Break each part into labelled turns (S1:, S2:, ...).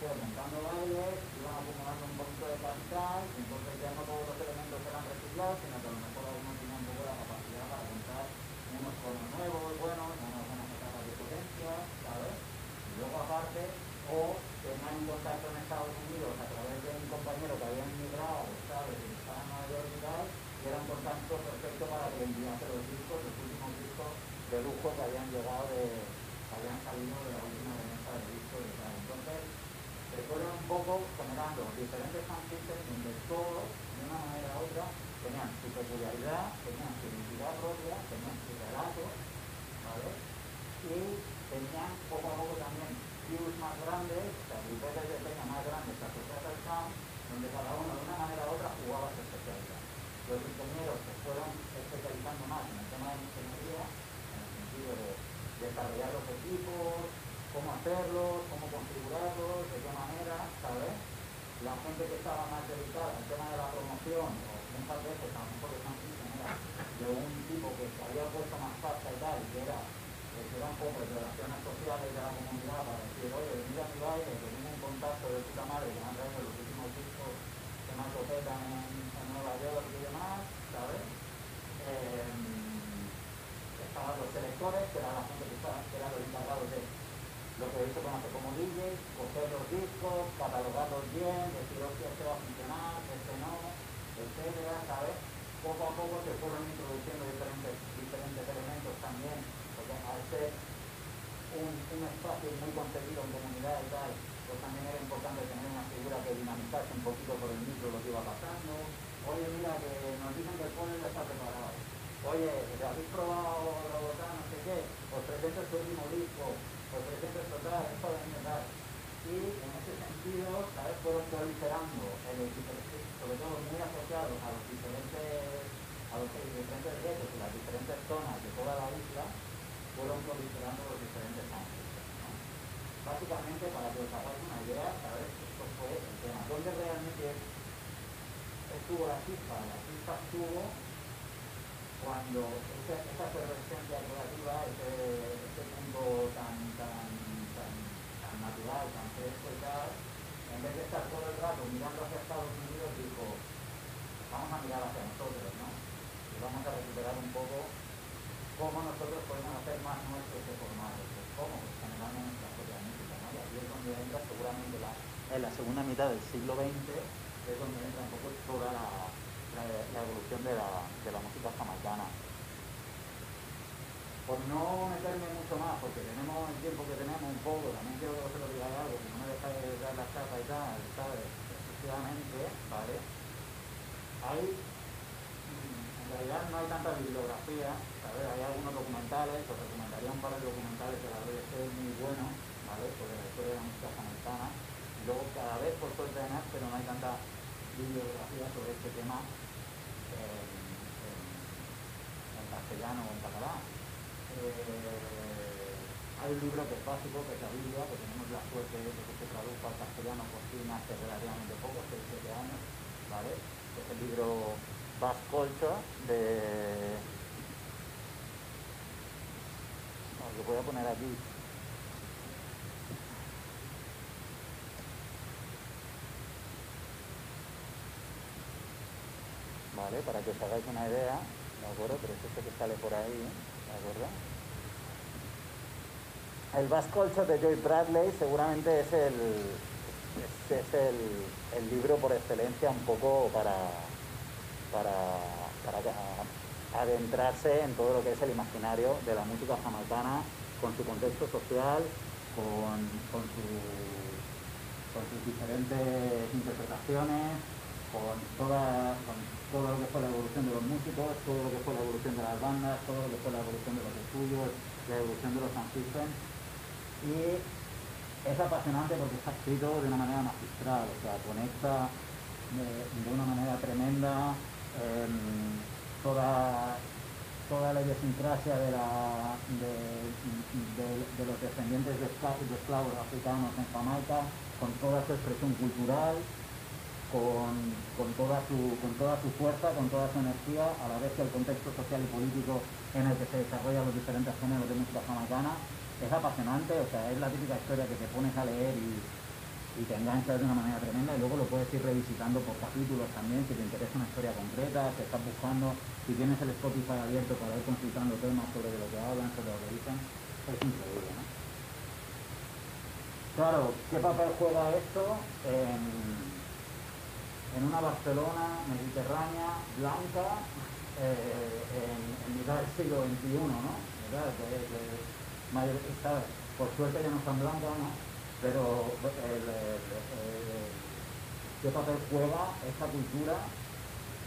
S1: fue montando bailes, iban acumulando un poquito de capital, entonces ya no todos los elementos eran reciclados, sino que a lo mejor algunos tenían un poco la capacidad para montar unos conos nuevos, buenos, unas buenas etapas de potencia, ¿sabes? Y luego aparte, o tenían un contacto en Estados Unidos a través de un compañero que había emigrado, ¿sabes? Y estaba en Nueva York y tal, y era un contacto perfecto para que enviase los discos, los últimos discos de lujo que habían llegado de, habían salido de la última remesa de discos y tal. Entonces, se fueron un poco generando diferentes franquicias donde todos, de una manera u otra, tenían su peculiaridad, tenían su identidad propia, tenían su relato, ¿vale? Y tenían poco a poco también views más grandes, o sea, de peña más grandes asociadas al sound, donde cada uno de una manera u otra jugaba su especialidad. Los ingenieros se fueron especializando más en el tema de ingeniería, en el sentido de desarrollar los equipos, cómo hacerlos, cómo configurarlos, de qué manera, ¿sabes? La gente que estaba más dedicada al tema de la promoción, o muchas veces a lo mejor de era de un tipo que se había puesto más fácil y tal, que era que era un poco de relaciones sociales de la comunidad para decir, oye, mira mi baile, que tengo un contacto de puta madre que me han traído los últimos discos que más lo petan en, en Nueva York y demás, ¿sabes? Eh, estaban los selectores, que eran la gente que, estaba, que eran los encargados de lo que hoy se conoce como DJ, coger los discos, catalogarlos bien, decir, hostia, este va a funcionar, este no, etcétera, ¿sabes? Poco a poco se fueron introduciendo diferentes, diferentes elementos también, porque al ser un, un espacio muy concebido en comunidad y tal, pues también era importante tener una figura que dinamizase un poquito por el micro lo que iba pasando. Oye, mira, que nos dicen que el pueblo ya está preparado. Oye, ¿habéis probado la no sé qué? Os presento este último disco, os presento esto tal, esto tal. Y en ese sentido, ¿sabes? Fueron proliferando sobre todo muy asociados a los diferentes, a los diferentes retos y las diferentes zonas de toda la isla, fueron proliferando los diferentes ángulos. Básicamente, para que os hagáis una idea, ¿sabes? Esto fue el tema. ¿Dónde realmente estuvo la chispa? La chispa estuvo cuando esa, esa efervescencia relativa, ese, ese mundo tan, tan, tan, tan natural, tan fresco y tal, en vez de estar todo el rato mirando hacia Estados Unidos, dijo, vamos a mirar hacia nosotros, ¿no? Y vamos a recuperar un poco cómo nosotros podemos hacer más nuestros formatos, pues cómo, pues generando nuestra propia música, ¿no? Y aquí es donde entra seguramente la, en la segunda mitad del siglo XX, es donde entra un poco toda la, evolución de la, de la música jamaicana. Por no meterme mucho más, porque tenemos el tiempo que tenemos un poco, también quiero que os lo digáis algo, que no me dejáis de dar la chapa y tal, ¿sabes? Efectivamente, ¿vale? Hay, en realidad no hay tanta bibliografía, ¿sabes? Hay algunos documentales, os recomendaría un par de documentales que la BBC muy bueno, ¿vale? Sobre la historia de la música jamaicana. Cada vez por suerte de más, pero no hay tanta bibliografía sobre este tema en, castellano o en catalán. Eh, hay un libro que es básico, que es la Biblia, que tenemos la suerte de que se traduzca al castellano por fin hace relativamente poco, 6-7 años, ¿vale? El libro Bas Colcha de... Lo voy a poner aquí. Para que os hagáis una idea, ¿de acuerdo? Pero es este que sale por ahí, ¿de acuerdo? El Culture de Joy Bradley seguramente es el, es, el, libro por excelencia un poco para, para, para adentrarse en todo lo que es el imaginario de la música jamaicana con su contexto social, con, con sus diferentes interpretaciones, con toda, con todo lo que fue la evolución de los músicos, todo lo que fue la evolución de las bandas, todo lo que fue la evolución de los estudios, la evolución de los systems. Y es apasionante porque está escrito de una manera magistral, o sea, conecta de, de una manera tremenda eh, toda, toda la idiosincrasia de, los descendientes de, de esclavos africanos en Jamaica, con toda su expresión cultural, con, con, toda su, con toda su fuerza, con toda su energía, a la vez que el contexto social y político en el que se desarrollan los diferentes géneros de música jamaicana es apasionante, o sea, es la típica historia que te pones a leer y, y te enganchas de una manera tremenda y luego lo puedes ir revisitando por capítulos también si te interesa una historia concreta, si estás buscando, si tienes el Spotify abierto para ir consultando temas sobre lo que hablan, sobre lo que dicen, es increíble, ¿no? Claro, ¿qué papel juega esto en una Barcelona mediterránea, blanca, eh, en, en, mitad del siglo XXI, ¿no? Por suerte ya no están blancas, ¿no? pero el, qué papel juega esta cultura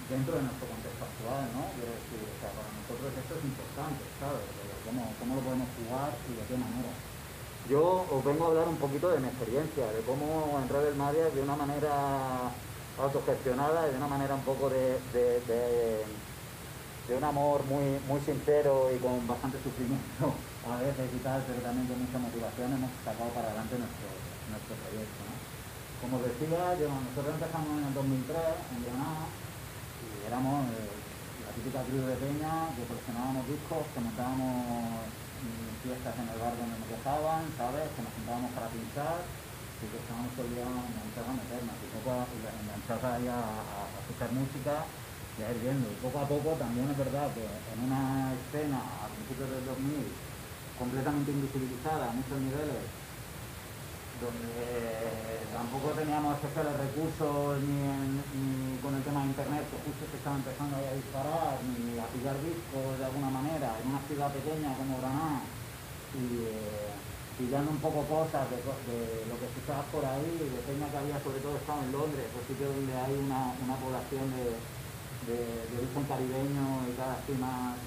S1: dentro de nuestro contexto actual, ¿no? O sea, para nosotros esto es importante, ¿sabes? ¿Cómo, cómo lo podemos jugar y de qué manera. Yo os vengo a hablar un poquito de mi experiencia, de cómo en Rebel de una manera autogestionada y de una manera un poco de, de, de, un amor muy, muy sincero y con bastante sufrimiento a veces y tal, pero también con mucha motivación hemos sacado para adelante nuestro, nuestro proyecto. ¿no? Como decía, yo, nosotros empezamos en el 2003 en Granada y éramos eh, la típica tribu de Peña que coleccionábamos discos, que montábamos mm, fiestas en el bar donde nos dejaban, ¿sabes? Que nos juntábamos para pinchar y que todo el día enganchados a meternos y poco a, a, a escuchar música y a ir viendo. Y poco a poco también es verdad que en una escena a principios del 2000 completamente invisibilizada a muchos niveles, donde tampoco teníamos especiales recursos ni, con el tema de internet, que justo se estaba empezando a disparar, ni a pillar discos de alguna manera, en una ciudad pequeña como Granada, y eh, pillando un poco cosas de, lo que estaba por ahí, de peña que había sobre todo estado en Londres, pues sitio donde hay una, población de, de, de origen caribeño y cada vez más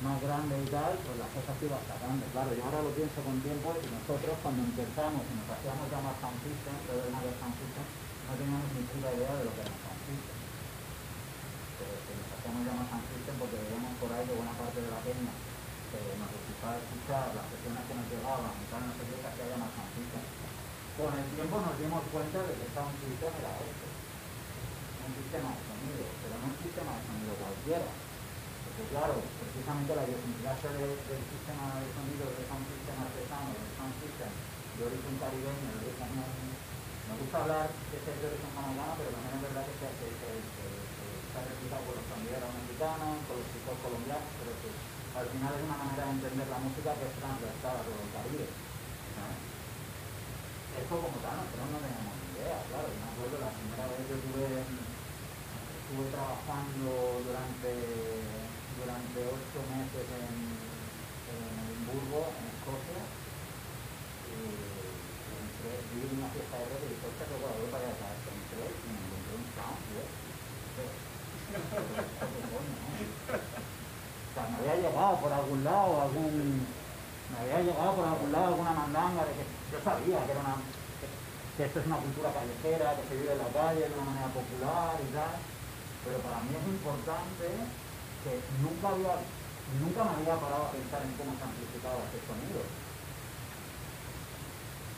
S1: más grande y tal, pues las cosas iban sacando. Claro, yo ahora lo pienso con tiempo y nosotros cuando empezamos y nos hacíamos llamar system, pero de vez sound system, no teníamos ni puta idea de lo que era. Pero que nos hacíamos llamar system porque veíamos por ahí que buena parte de la peña que nos gustaba escuchar las sesiones que nos llegaban tal, no sé que llamar sound system. Con el tiempo nos dimos cuenta de que sound system era esto. Un sistema de sonido, pero no un sistema de sonido cualquiera porque claro, precisamente la idiosincrasia de, del sistema de sonido de un sistema artesano, de sound system de origen caribeño, de origen me gusta hablar de ser de origen jamaicano, pero también es verdad que se, se, replicado con los sonderos mexicanos, con los chicos colombianos, pero que al final es una manera de entender la música que es transversal a todo el Caribe. Esto como tal, nosotros no teníamos ni idea, claro, me acuerdo la primera vez que estuve, estuve trabajando durante durante ocho meses en, en Edimburgo, en Escocia, y entré, vi una fiesta de rock y dije, que guay, para allá, entré y me encontré un sound, me había llegado por algún lado, algún... Me había llegado por algún lado alguna mandanga de que yo sabía que era una... Que, esto es una cultura callejera, que se vive en la calle de una manera popular y tal, pero para mí es importante que nunca, había, nunca me había parado a pensar en cómo se amplificaba este sonido.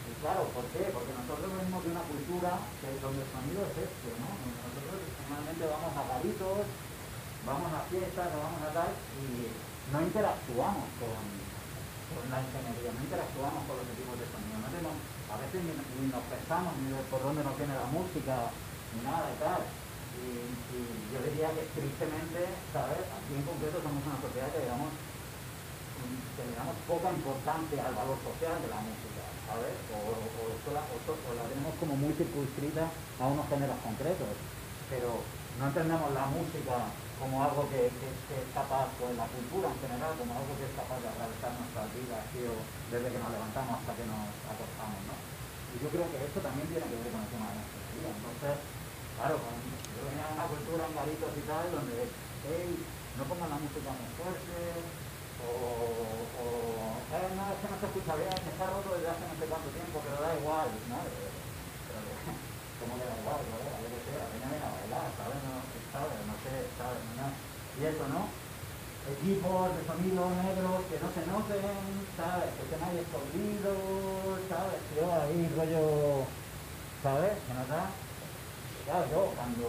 S1: Y claro, ¿por qué? Porque nosotros venimos de una cultura que donde el sonido es este, ¿no? Nosotros normalmente vamos a garitos, vamos a fiestas, vamos a tal, y no interactuamos con, con la ingeniería, no interactuamos con los equipos de sonido. No a veces ni, nos pensamos ni por dónde nos viene la música, ni nada y tal. Y, yo diría que tristemente, ¿sabes? Aquí en concreto somos una sociedad que digamos, que le damos poca importancia al valor social de la música, ¿sabes? O, o, la, la, tenemos como muy circunscrita a unos géneros concretos, pero no entendemos la música como algo que, es capaz, o la cultura en general, como algo que es capaz de atravesar nuestras vidas, desde que nos levantamos hasta que nos acostamos, ¿no? Y yo creo que esto también tiene que ver con el tema de la vida. Entonces, claro, yo venía de una cultura en garitos y tal, donde, no pongan la música muy fuerte, o, o eh, es que no se escucha bien, está roto desde hace no sé cuánto tiempo, pero da igual, ¿no? Y eso, ¿no? Equipos de sonido negros que no se noten, ¿sabes? Que estén ahí escondidos, ¿sabes? Yo ahí rollo, ¿sabes? ¿Se nota? Claro, yo cuando,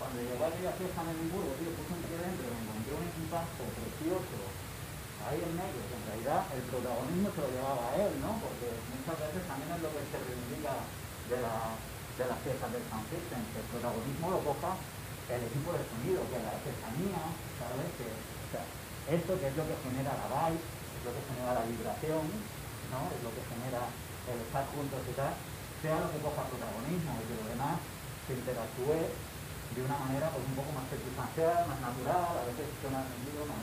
S1: cuando llegué a aquella fiesta en Edimburgo, tío, puse un pie dentro, me encontré un equipazo precioso, ahí en medio, que en realidad el protagonismo se lo llevaba a él, ¿no? Porque muchas veces también es lo que se reivindica de, la, de las piezas del sound system, que el protagonismo lo coja el equipo de sonido, que la artesanía, ¿sabes? Que, esto que es lo que genera la vibe, es lo que genera la vibración, ¿no? Es lo que genera el estar juntos y tal, sea lo que coja protagonismo y que lo demás se interactúe de una manera pues un poco más circunstancial, más natural, a veces suena sentido, más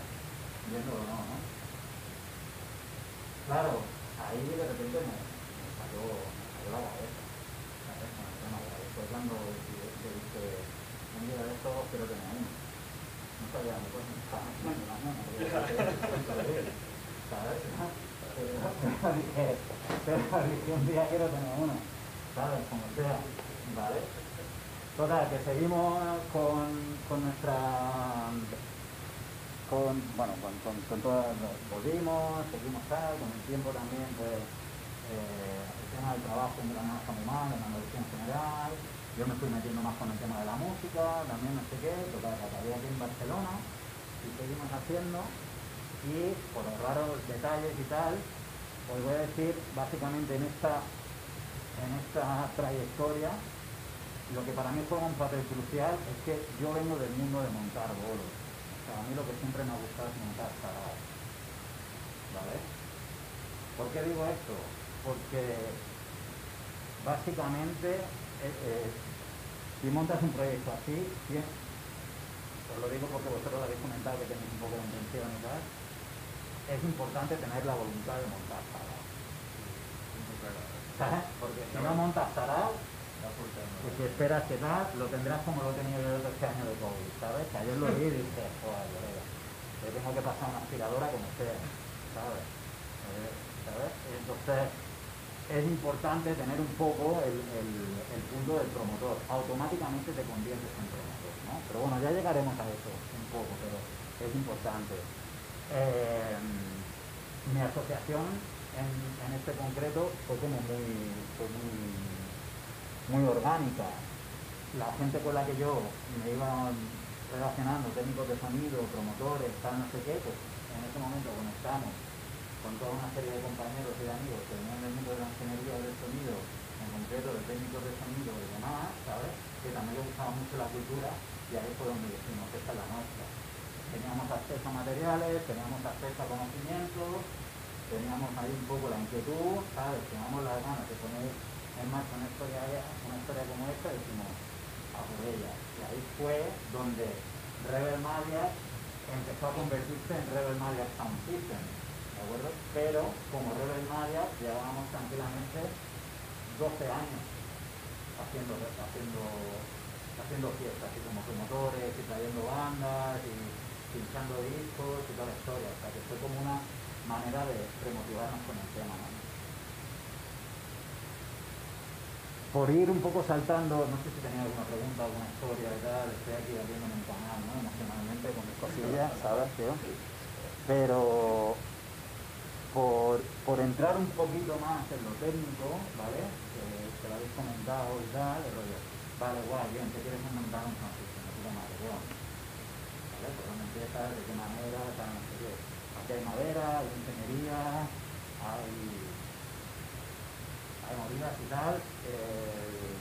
S1: viéndolo no, ¿no? Claro, ahí de repente me, me salió, la cabeza, ¿sabes? Con el tema de un día de esto quiero tener uno. No sabía ni pues. Pero pero dije un día quiero tener uno, ¿sabes? Como sea, ¿vale? Total, que seguimos con, con nuestra con, bueno, con, con, con volvimos, seguimos tal, con el tiempo también, pues, eh, el tema del trabajo en la muy mal, en la en general, yo me fui metiendo más con el tema de la música, también no sé qué, total, que acabé aquí en Barcelona, y seguimos haciendo, y por los raros detalles y tal, os voy a decir, básicamente en esta, en esta trayectoria, lo que para mí juega un papel crucial es que yo vengo del mundo de montar bolos. O sea, a mí lo que siempre me ha gustado es montar paradas. ¿Vale? ¿Por qué digo esto? Porque básicamente eh, eh, si montas un proyecto así, os lo digo porque vosotros lo habéis comentado que tenéis un poco de intención y tal, es importante tener la voluntad de montar. ¿Sabes? Porque si no montas paradas, y si esperas que tal, lo tendrás como lo he tenido yo este año de COVID, ¿sabes? Que ayer lo vi y dije, joder, yo tengo que pasar una aspiradora como sea, ¿sabes? Eh, ¿sabes? Entonces, es importante tener un poco el, punto del promotor. Automáticamente te conviertes en promotor, ¿no? Pero bueno, ya llegaremos a eso un poco, pero es importante. Eh, mi asociación en, este concreto fue como muy, muy muy orgánica. La gente con la que yo me iba relacionando, técnicos de sonido, promotores, tal, no sé qué, pues en ese momento conectamos con toda una serie de compañeros y de amigos que venían del mundo de la ingeniería del sonido, en concreto de técnicos de sonido y demás, ¿sabes? Que también les gustaba mucho la cultura y ahí fue donde dijimos, esta es la nuestra. Teníamos acceso a materiales, teníamos acceso a conocimientos, teníamos ahí un poco la inquietud, ¿sabes? Teníamos las ganas de poner es más, una historia, una historia como esta decimos a por ella. Y ahí fue donde Rebel Malia empezó a convertirse en Rebel Malia Sound System, ¿de acuerdo? Pero como Rebel Malia llevábamos tranquilamente 12 años haciendo, haciendo, haciendo fiestas, así como promotores y trayendo bandas y pinchando discos y toda la historia. O sea que fue como una manera de remotivarnos con el tema. por ir un poco saltando, no sé si tenía alguna pregunta, alguna historia y tal, estoy aquí abriendo un canal, ¿no? Emocionalmente con mis cosillas, ¿sabes? Pero por, por, entrar un poquito más en lo técnico, ¿vale? Que, lo habéis comentado y tal, el rollo, vale, guay, bien, ¿qué quieres montar un transición? No madre, bueno. ¿Vale? ¿Por dónde empiezas? ¿De qué manera? Tal, no sé qué. Aquí hay madera, hay ingeniería, hay hay movidas y tal. Eh,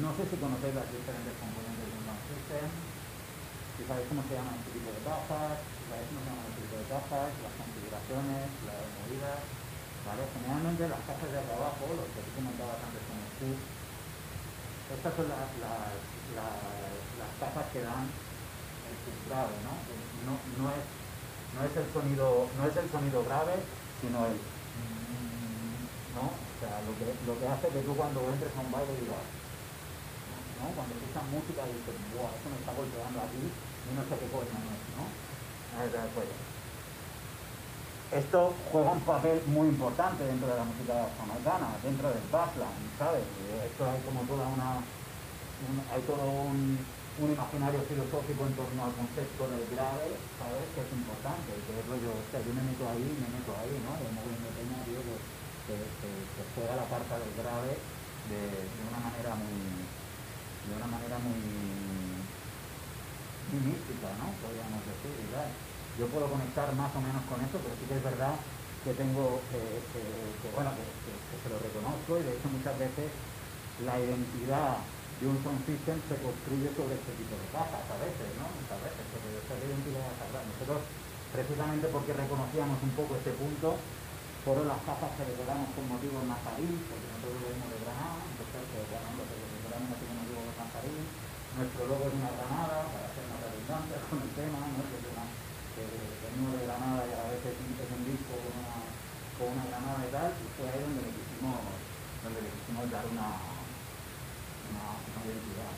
S1: no sé si conocéis las diferentes componentes de un system, si sabéis cómo se llaman este tipo de cajas, si sabéis cómo se llaman este tipo de cajas, las las movidas. ¿vale? Generalmente las cajas de abajo, lo que tú comentabas antes con el chip, estas son las, las, las, cajas que dan el grave, ¿no? No, no, es, no, es el sonido, no es el sonido grave, sino el ¿no? O sea, lo que, lo que hace que tú cuando entres a un baile digas, ¿no? Cuando escuchas música dices, wow, eso me está golpeando aquí y no sé qué coño es, ¿no? Pues, esto juega un papel muy importante dentro de la música jamaicana, dentro del bassline, ¿sabes? Esto hay como toda una, hay todo un, imaginario filosófico en torno al concepto del grave, ¿sabes? Que es importante, que es rollo, o sea, yo me meto ahí, me meto ahí, ¿no? El movimiento digo, que, que, juega la carta del grave de, una manera muy de una manera muy, mística, ¿no? Podríamos decir, yo puedo conectar más o menos con eso, pero sí que es verdad que tengo, que, bueno, que, se lo reconozco y de hecho muchas veces la identidad de un sound se construye sobre este tipo de cajas a veces, ¿no? Muchas veces, sobre esta identidad Nosotros, precisamente porque reconocíamos un poco este punto, fueron las cajas que decoramos con motivos nazarín, porque nosotros venimos de Granada, entonces, pues, bueno, lo que decoramos así con motivos nazarín, nuestro logo es una granada, para ser más redundantes con el tema, ¿no? Que, es una, que venimos de Granada y a veces es un disco con una, con una granada y tal, y fue ahí donde le quisimos, donde le quisimos dar una, una, identidad.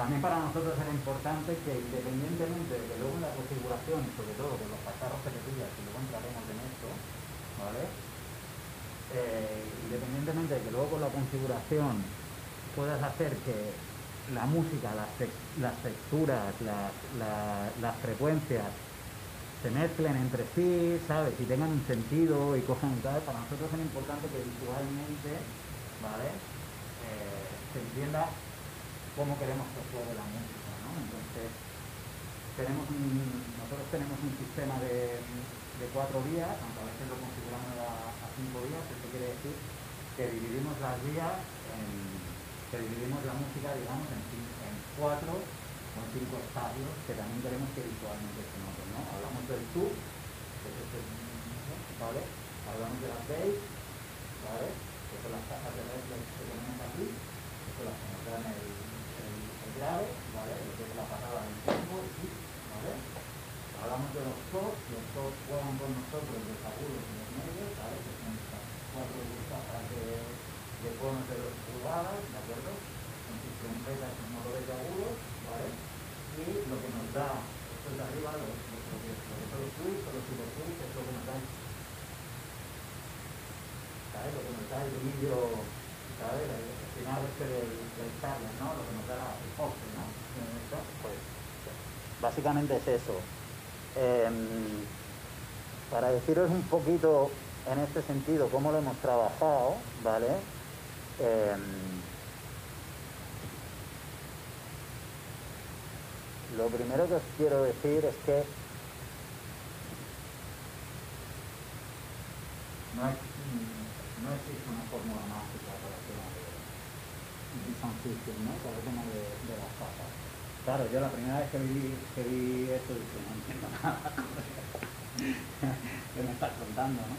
S1: También para nosotros era importante que independientemente de que luego en la configuración, sobre todo con los pasarros que te pillas, y luego entraremos en esto, eh, independientemente de que luego con la configuración puedas hacer que la música, las, texturas, las, frecuencias se mezclen entre sí, ¿sabes? Y tengan un sentido y cosas tal, para nosotros es importante que visualmente, ¿vale? Eh, se entienda cómo queremos que juegue la música, ¿no? Entonces, nosotros tenemos un sistema de, de cuatro vías, aunque a veces lo configuramos a, cinco vías, esto quiere decir que dividimos las vías, que dividimos la música, digamos, en, cuatro o cinco estadios que también queremos que visualmente se Hablamos del tú, este, ¿vale? Hablamos de las bass, ¿vale? Que son las cajas de bass que tenemos aquí, que son las que nos dan el, el, ¿vale? Lo que es la parada del tiempo, el ¿vale? hablamos de los TOS, los TOS juegan con nosotros los agudos y los medios, ¿sabes? Que son estas cuatro burbujas de, de conos de los pulgadas, ¿de acuerdo? Con sus trompetas y motores de agudos, ¿vale? Y lo que nos da, esto de arriba, los, básicamente es eso. Em, para deciros un poquito en este sentido cómo lo hemos trabajado, ¿vale? Em, lo primero que os quiero decir es que no, existe una fórmula mágica para el tema de, ¿no? para el tema de, de las patas. Claro, yo la primera vez que vi, que vi esto dije, no entiendo nada. ¿Qué me estás contando, no?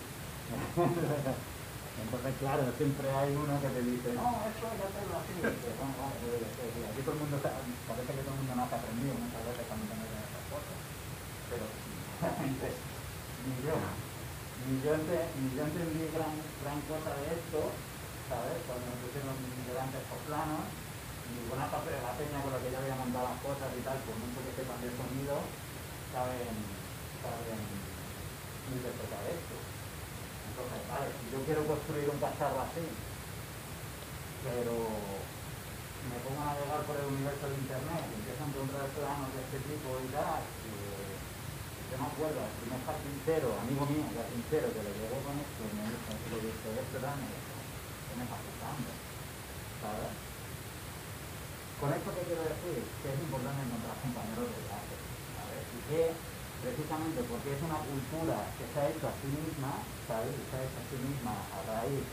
S1: Entonces, claro, siempre hay uno que te dice, no, esto hay que hacerlo así. aquí todo el mundo, parece que todo el mundo no ha aprendido muchas veces cuando meten esas cosas. Pero, ni yo, ni yo, ni yo entendí gran, gran cosa de esto, ¿sabes? Cuando me pusieron delante estos planos, ninguna parte de la peña con la que yo había mandado las cosas y tal, por mucho que sepan de sonido, saben, saben interpretar esto. Entonces, vale, yo quiero construir un cacharro así, pero me pongo a navegar por el universo de internet y empiezo a encontrar planos de este tipo y tal, y, yo me acuerdo, el primer carpintero, amigo mío, carpintero, que le llegó con esto y me dijo, lo que este plano, ¿qué me está pasando? ¿Sabes? Con esto que quiero decir que es importante encontrar compañeros de viaje, Y que precisamente porque es una cultura que se ha hecho a sí misma, ¿sabes? se ha hecho a sí misma a raíz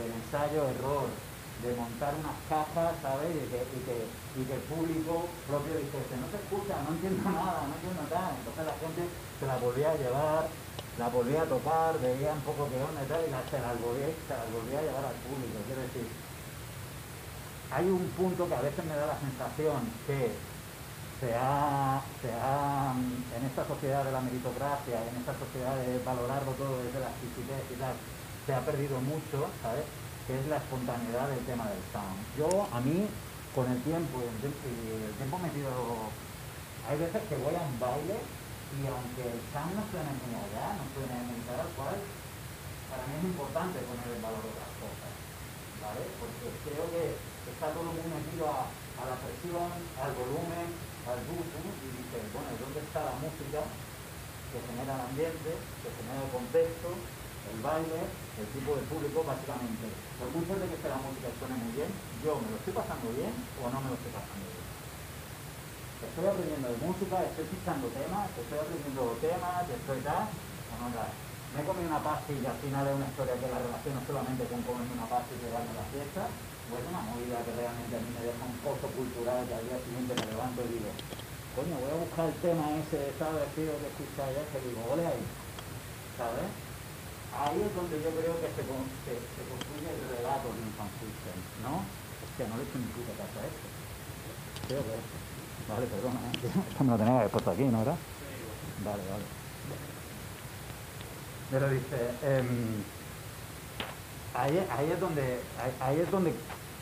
S1: del ensayo-error, de montar unas cajas, ¿sabes? Y que, y que, el público propio dice, no se escucha, no entiendo nada, no entiendo nada. Entonces la gente se la volvía a llevar, la volvía a tocar, veía un poco qué onda y tal, y se la volvía, se la volvía a llevar al público. Quiero decir, hay un punto que a veces me da la sensación que se ha, en esta sociedad de la meritocracia, en esta sociedad de valorarlo todo desde la exquisitez y tal, se ha perdido mucho, ¿sabes? Que es la espontaneidad del tema del sound. Yo, a mí, con el tiempo, y el, tiempo metido, hay veces que voy a un baile y aunque el sound no suene muy allá, no suene muy tal cual, para mí es importante poner el valor de otras cosas, ¿vale? Porque creo que está todo muy metido a, la presión, al volumen, al gusto, y dice, bueno, ¿dónde está la música que genera el ambiente, que genera el contexto, el baile, el tipo de público, básicamente? Por mucho de que esté la música suene muy bien, yo me lo estoy pasando bien o no me lo estoy pasando bien. estoy aprendiendo de música, estoy fichando temas, estoy aprendiendo temas, estoy tal, o no tal. Me he comido una pastilla y al final es una historia que la relaciono solamente con comerme una pasta y llevarme la fiesta, o es una movida que realmente a mí me deja un pozo cultural que al día siguiente me levanto y digo, coño, voy a buscar el tema ese, ¿sabes? Tío, que escucha ayer, que digo, ole ahí, ¿sabes? Ahí es donde yo creo que se, construye el relato de un fanfiction, ¿no? sea, no le echo ni puta casa a esto. Creo que Vale, perdona, ¿eh? esto me lo tenía que haber puesto aquí, ¿no era? Vale, vale. Pero dice, eh, ahí, ahí, es donde, ahí es donde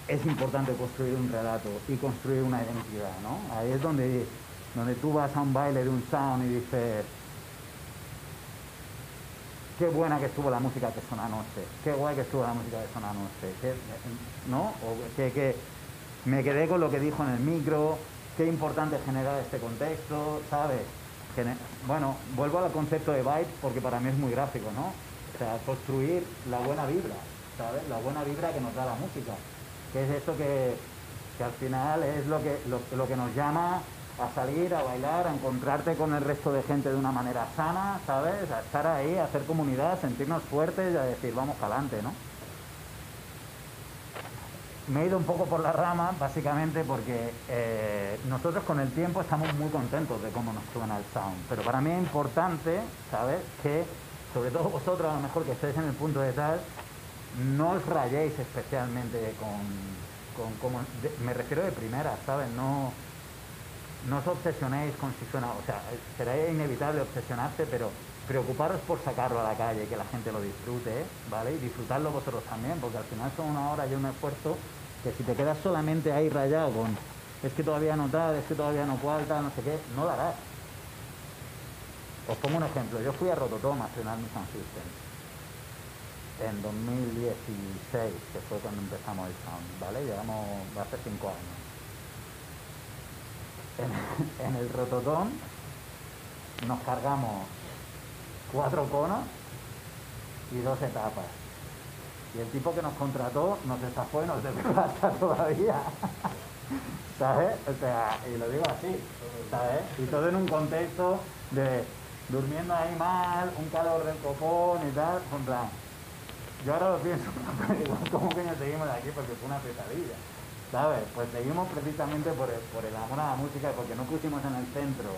S1: es importante construir un relato y construir una identidad, ¿no? Ahí es donde donde tú vas a un baile de un sound y dices, qué buena que estuvo la música que sonó anoche, qué guay que estuvo la música que sonó anoche, ¿no? O que, me quedé con lo que dijo en el micro, qué importante generar este contexto, ¿sabes? bueno, vuelvo al concepto de byte porque para mí es muy gráfico, ¿no? O sea, construir la buena vibra, ¿sabes? La buena vibra que nos da la música, que es esto que, al final es lo que, lo que nos llama a salir, a bailar, a encontrarte con el resto de gente de una manera sana, ¿sabes? A estar ahí, a hacer comunidad, a sentirnos fuertes y a decir, vamos para adelante, ¿no? Me he ido un poco por la rama, básicamente porque eh, nosotros con el tiempo estamos muy contentos de cómo nos suena el sound, pero para mí es importante, ¿sabes? Que, sobre todo vosotros, a lo mejor que estéis en el punto de tal, no os rayéis especialmente con, con, me refiero de primera, ¿sabes? No, no os obsesionéis con si suena, o sea, será inevitable obsesionarse, pero preocuparos por sacarlo a la calle, que la gente lo disfrute, ¿vale? Y disfrutarlo vosotros también, porque al final son una hora y un esfuerzo que si te quedas solamente ahí rayado con es que todavía no tal, es que todavía no falta, no sé qué, no lo harás. Os pongo un ejemplo, yo fui a Rototom a estrenar mi Sound System en 2016, que fue cuando empezamos el Sound, ¿vale? Llevamos, ser cinco años en, el rototón nos cargamos cuatro conos y dos etapas. Y el tipo que nos contrató nos estafó y nos debe hasta todavía. ¿Sabes? O sea, y lo digo así, ¿sabes? Y todo en un contexto de durmiendo ahí mal, un calor del copón y tal, contra. Yo ahora lo pienso, ¿cómo que nos seguimos de aquí? Porque fue una pesadilla. ¿Sabes? Pues seguimos precisamente por el, por el amor a la música, porque no pusimos en el centro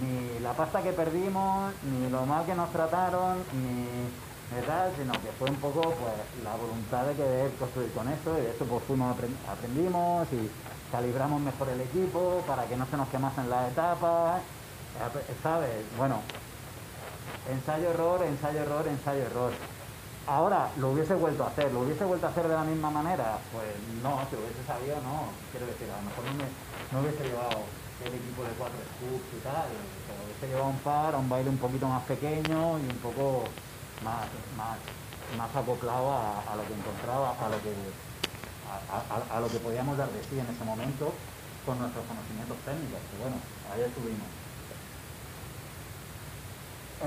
S1: ni la pasta que perdimos, ni lo mal que nos trataron, ni tal, sino que fue un poco pues la voluntad de querer construir con esto y de eso pues fuimos aprendimos y calibramos mejor el equipo para que no se nos quemasen las etapas, ¿sabes? Bueno, ensayo error, ensayo error, ensayo error. Ahora, ¿lo hubiese vuelto a hacer? ¿Lo hubiese vuelto a hacer de la misma manera? Pues no, si lo hubiese sabido, no. Quiero decir, a lo mejor no, hubiese llevado el equipo de cuatro scoops y tal, pero hubiese llevado un par a un baile un poquito más pequeño y un poco más, más, más acoplado a, lo que encontraba, a lo que, a, lo que podíamos dar de sí en ese momento con nuestros conocimientos técnicos. Y bueno, ahí estuvimos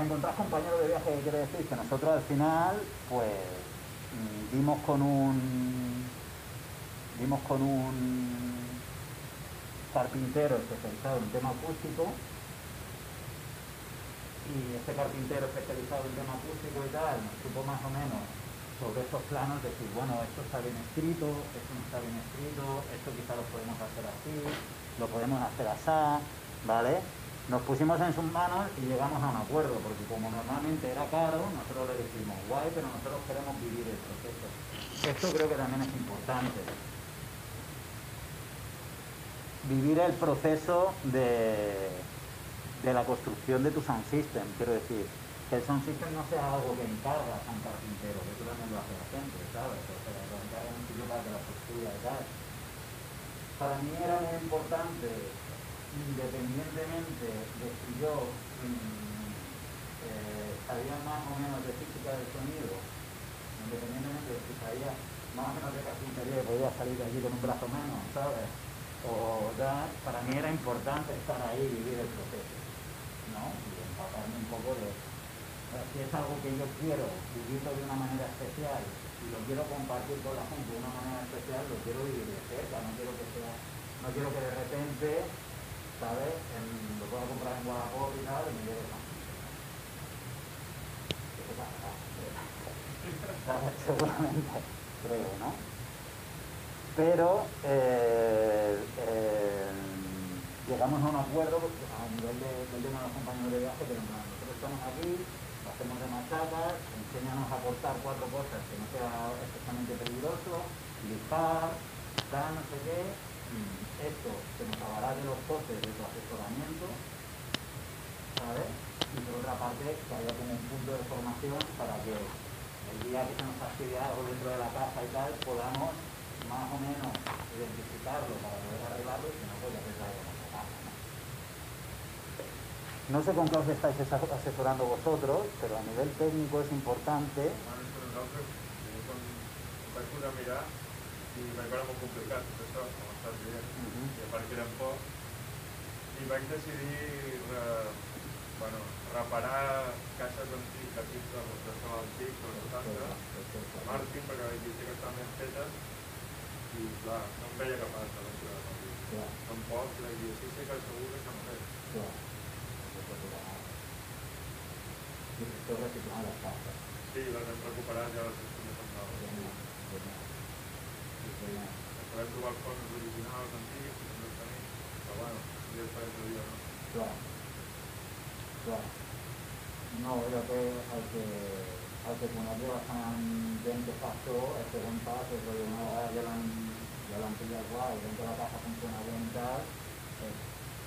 S1: encontrar compañeros de viaje, quiere decir que nosotros al final, pues, mm, dimos con un dimos con un carpintero especializado en tema acústico y este carpintero especializado en tema acústico y tal nos supo más o menos sobre estos planos decir, bueno, esto está bien escrito, esto no está bien escrito, esto quizá lo podemos hacer así, lo podemos hacer así, ¿vale? Nos pusimos en sus manos y llegamos a un acuerdo, porque como normalmente era caro, nosotros le decimos, guay, pero nosotros queremos vivir el proceso. Esto creo que también es importante. Vivir el proceso de, de la construcción de tu sound system, quiero decir, que el sound system no sea algo que encargas a un carpintero, que tú también lo haces siempre, ¿sabes? O sea, lo encargas un sitio para que la construya y tal. Para mí era muy importante independientemente de si yo mm, eh, sabía más o menos de física del sonido, independientemente de si sabía más o menos de carpintería, podía salir de allí con un brazo menos, ¿sabes? O ya, para mí era importante estar ahí y vivir el proceso, ¿no? Y empaparme un poco de, si es algo que yo quiero vivirlo de una manera especial y lo quiero compartir con la gente de una manera especial, lo quiero vivir de cerca, no quiero que sea, no quiero que de repente ¿sabes? En, lo puedo comprar en Guadalajara y tal, y me llevo San ¿Qué pasa? ¿Sabes? Seguramente, creo, ¿no? Pero eh, eh, llegamos a un acuerdo a nivel de, del tema de los compañeros de viaje, pero no, nosotros estamos aquí, hacemos de machacas, enséñanos a cortar cuatro cosas que no sea especialmente peligroso, listar, tal, no sé qué, esto se nos los costes de tu asesoramiento, ¿sabes? Y por otra parte, que haya como un punto de formación para que el día que se nos fastidia algo dentro de la casa y tal, podamos más o menos identificarlo para poder arreglarlo y si no, pues ya se trae la casa. ¿no? no sé con qué os estáis asesorando vosotros, pero a nivel técnico es importante.
S2: Bueno, nosaltres, quan vaig posar a mirar, i vaig veure molt complicat tot això, com estàs i vaig decidir re, bueno, reparar caixes antiques, equips de restauració antics, dels 70, Martin, perquè vaig dir que estan ben fetes, i clar, no em veia capaç de la seva yeah. Tampoc, la dir, sí, sí que segur que s'han fet.
S1: Després reciclar les.
S2: Sí, les hem recuperat ja les hem noves poder trobar coses originals, antigues, que també tenim, però bueno, altre dia, no?
S1: Era que el que, el que coneix bastant gent que fa això, el segon pas és que una vegada ja l'han ja l'han pillat guai, ven que la casa funciona bien y tal, es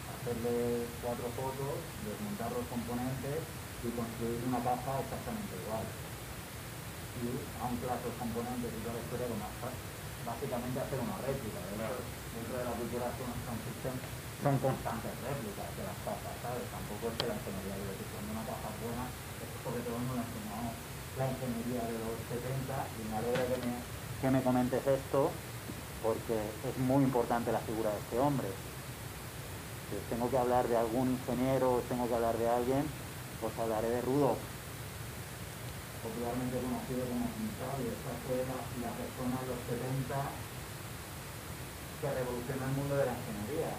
S1: hacerle cuatro fotos, desmontar los componentes y construir una caja exactamente igual. Y anclas los componentes y toda la historia más básicamente hacer una réplica. Dentro de la cultura son, son constantes réplicas de las cajas, ¿sabes? Tampoco es que la ingeniería de decir, cuando una caja buena, es porque todo el mundo enseñamos la ingeniería de los 70 y me alegra que me, que me comentes esto porque es muy importante la figura de este hombre. Si tengo que hablar de algún ingeniero, tengo que hablar de alguien, pues hablaré de Rudolf popularmente conocido como y Esta fue la, persona de los 70 que revolucionó el mundo de la ingeniería.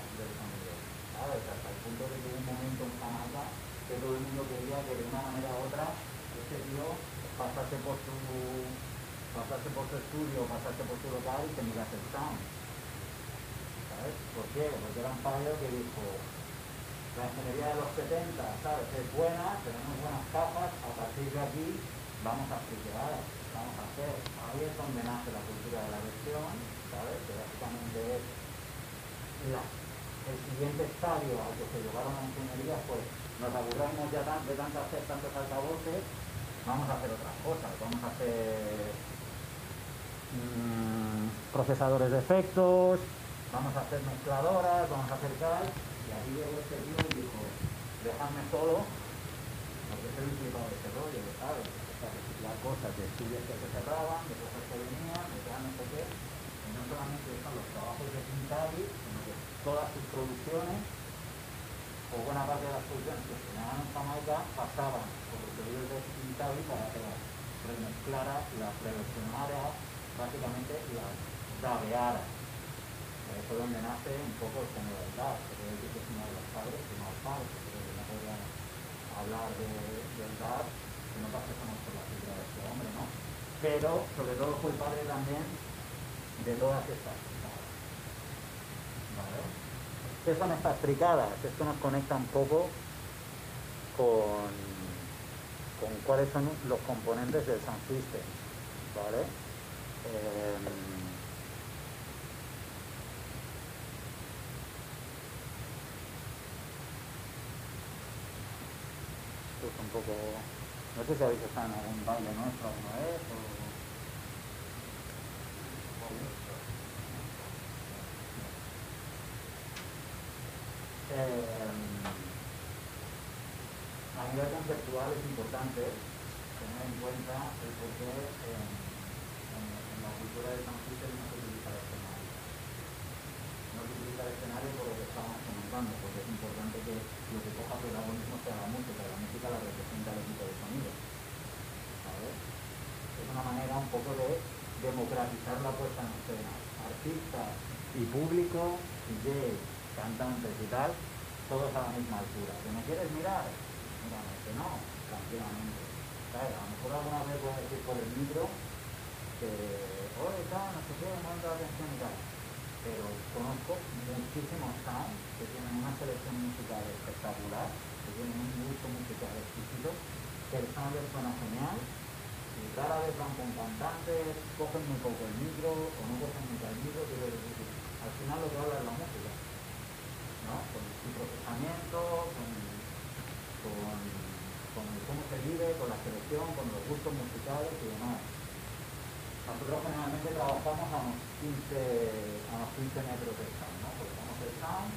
S1: Hasta el punto de que hubo un momento en Canadá que todo el mundo quería que de una manera u otra este tío pasase por su pasase por su estudio, pasase por su local y se mirase el sound. ¿Sabes? ¿Por qué? Porque era un fallo que dijo la ingeniería de los 70, ¿sabes? Es buena, tenemos buenas capas, a partir de aquí vamos a explicar, vamos a hacer. Ahí es donde nace la cultura de la versión, ¿sabes? Que básicamente es el siguiente estadio al que se llevaron la ingeniería pues nos aburramos ya de tanto hacer tantos altavoces, vamos a hacer otras cosas, vamos a hacer mm, procesadores de efectos, vamos a hacer mezcladoras, vamos a hacer tal, y ahí llegó este tío y dijo, déjame solo, porque soy un tipo de ese rollo, ¿sabes? las cosas de estudios que se cerraban, de cosas que venían, de tal, no sé qué, y no solamente están los trabajos de Quintali, todas sus producciones, o buena parte de las producciones que se daban en Jamaica, pasaban por los periodos de Quintali para que las remezclara, las reversionara, básicamente las dabeara. Eso es donde nace un poco el género del DAB, que decir que es uno de los padres, uno de los padres, pero no podríamos hablar de, del DAB que no pasemos por la figura de este hombre, ¿no? Pero sobre todo fue padre también de todas estas. ¿Qué son estas fricadas? Esto nos conecta un poco con, con cuáles son los componentes del Sun System. ¿Vale? Eh, esto es un poco no sé si habéis estado en algún baile nuestro alguna vez o... Eh, a conceptual es importante tener en cuenta el por qué en, en, la cultura de San Francisco no se utiliza el escenario. No se utiliza el escenario por lo que estamos comentando, porque es importante que lo que coja protagonismo sea la música, la música la representa el equipo de sonido. Es una manera un poco de democratizar la puesta en escena. Artistas y público, DJs, cantantes y tal, todos a la misma altura. ¿Que me quieres mirar? Que no, tranquilamente. ¿Sabes? A lo mejor alguna vez voy a decir por el micro que, oye, tal, no sé qué, no da atención y tal. Pero conozco muchísimos sounds que tienen una selección musical espectacular, que tienen un gusto musical exquisito, que el sound les suena genial y rara vez van con cantantes, cogen muy poco el micro o no cogen mucho el micro, decir, al final lo que habla es la música, ¿no? Con su procesamiento, con, con, con cómo se vive, con la selección, con los gustos musicales y demás. Nosotros generalmente trabajamos a unos 15, a unos 15 metros del sound, ¿no? Colocamos el sound,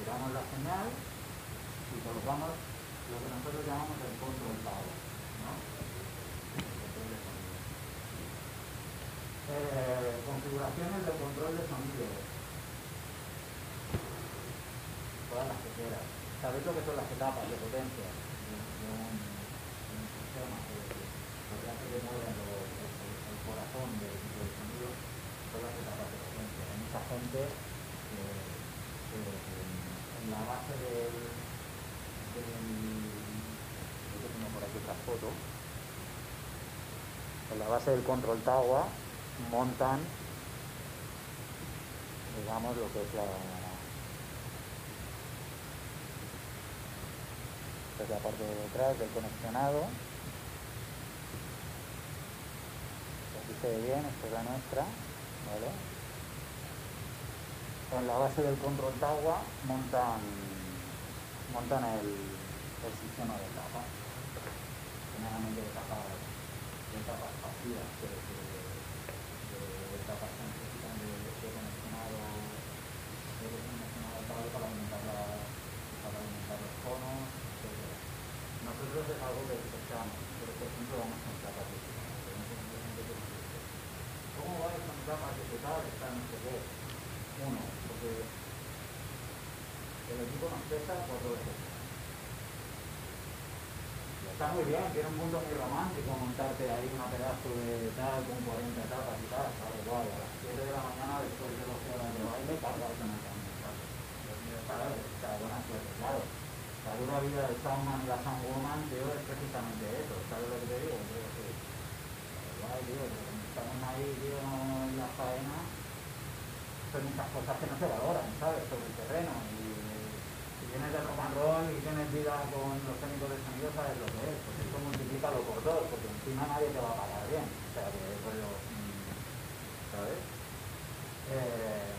S1: tiramos la señal y colocamos lo que nosotros llamamos el control power, ¿no? Eh, configuraciones de control de sonido. Todas las que quieras. ¿Sabéis lo que son las etapas de potencia de, un, sistema que, que que mueve el, corazón del de sonido? Son las etapas de potencia. Hay mucha gente que, en la base del, foto en la base del control tower montan, lo que es la, esta es la parte de detrás del conexionado. Aquí se ve bien, esta es la nuestra. En la base del control tower montan, montan el, el sistema de capa, generalmente de capas, de capas pasivas, que, capas que necesitan de, de conexionado, de conexionado cable para alimentar, la, para alimentar los conos, etc. Nosotros es algo que desechamos, pero por ejemplo vamos con capas digitales. ¿Cómo vais con capas digitales? Está no sé qué. Uno, porque el nos pesa cuatro veces está muy bien, tiene un mundo muy romántico montarte ahí una pedazo de tal con 40 etapas y tal, claro, igual, a las 7 de la mañana después de 12 horas de baile, cargas en el cambio, ¿sabes? O sea, buena suerte, claro. La dura vida del Soundman y la Soundwoman, tío, es precisamente eso, ¿sabes lo que te digo? Creo que, igual, tío, estamos ahí, tío, en la faena, son muchas cosas que no se valoran, ¿sabes? Sobre el terreno, tienes and roll y tienes vida con los técnicos de sonido, sabes lo que es. Pues esto multiplícalo por dos, porque encima nadie te va a pagar bien. O sea, que rollo, mm, ¿sabes? Eh,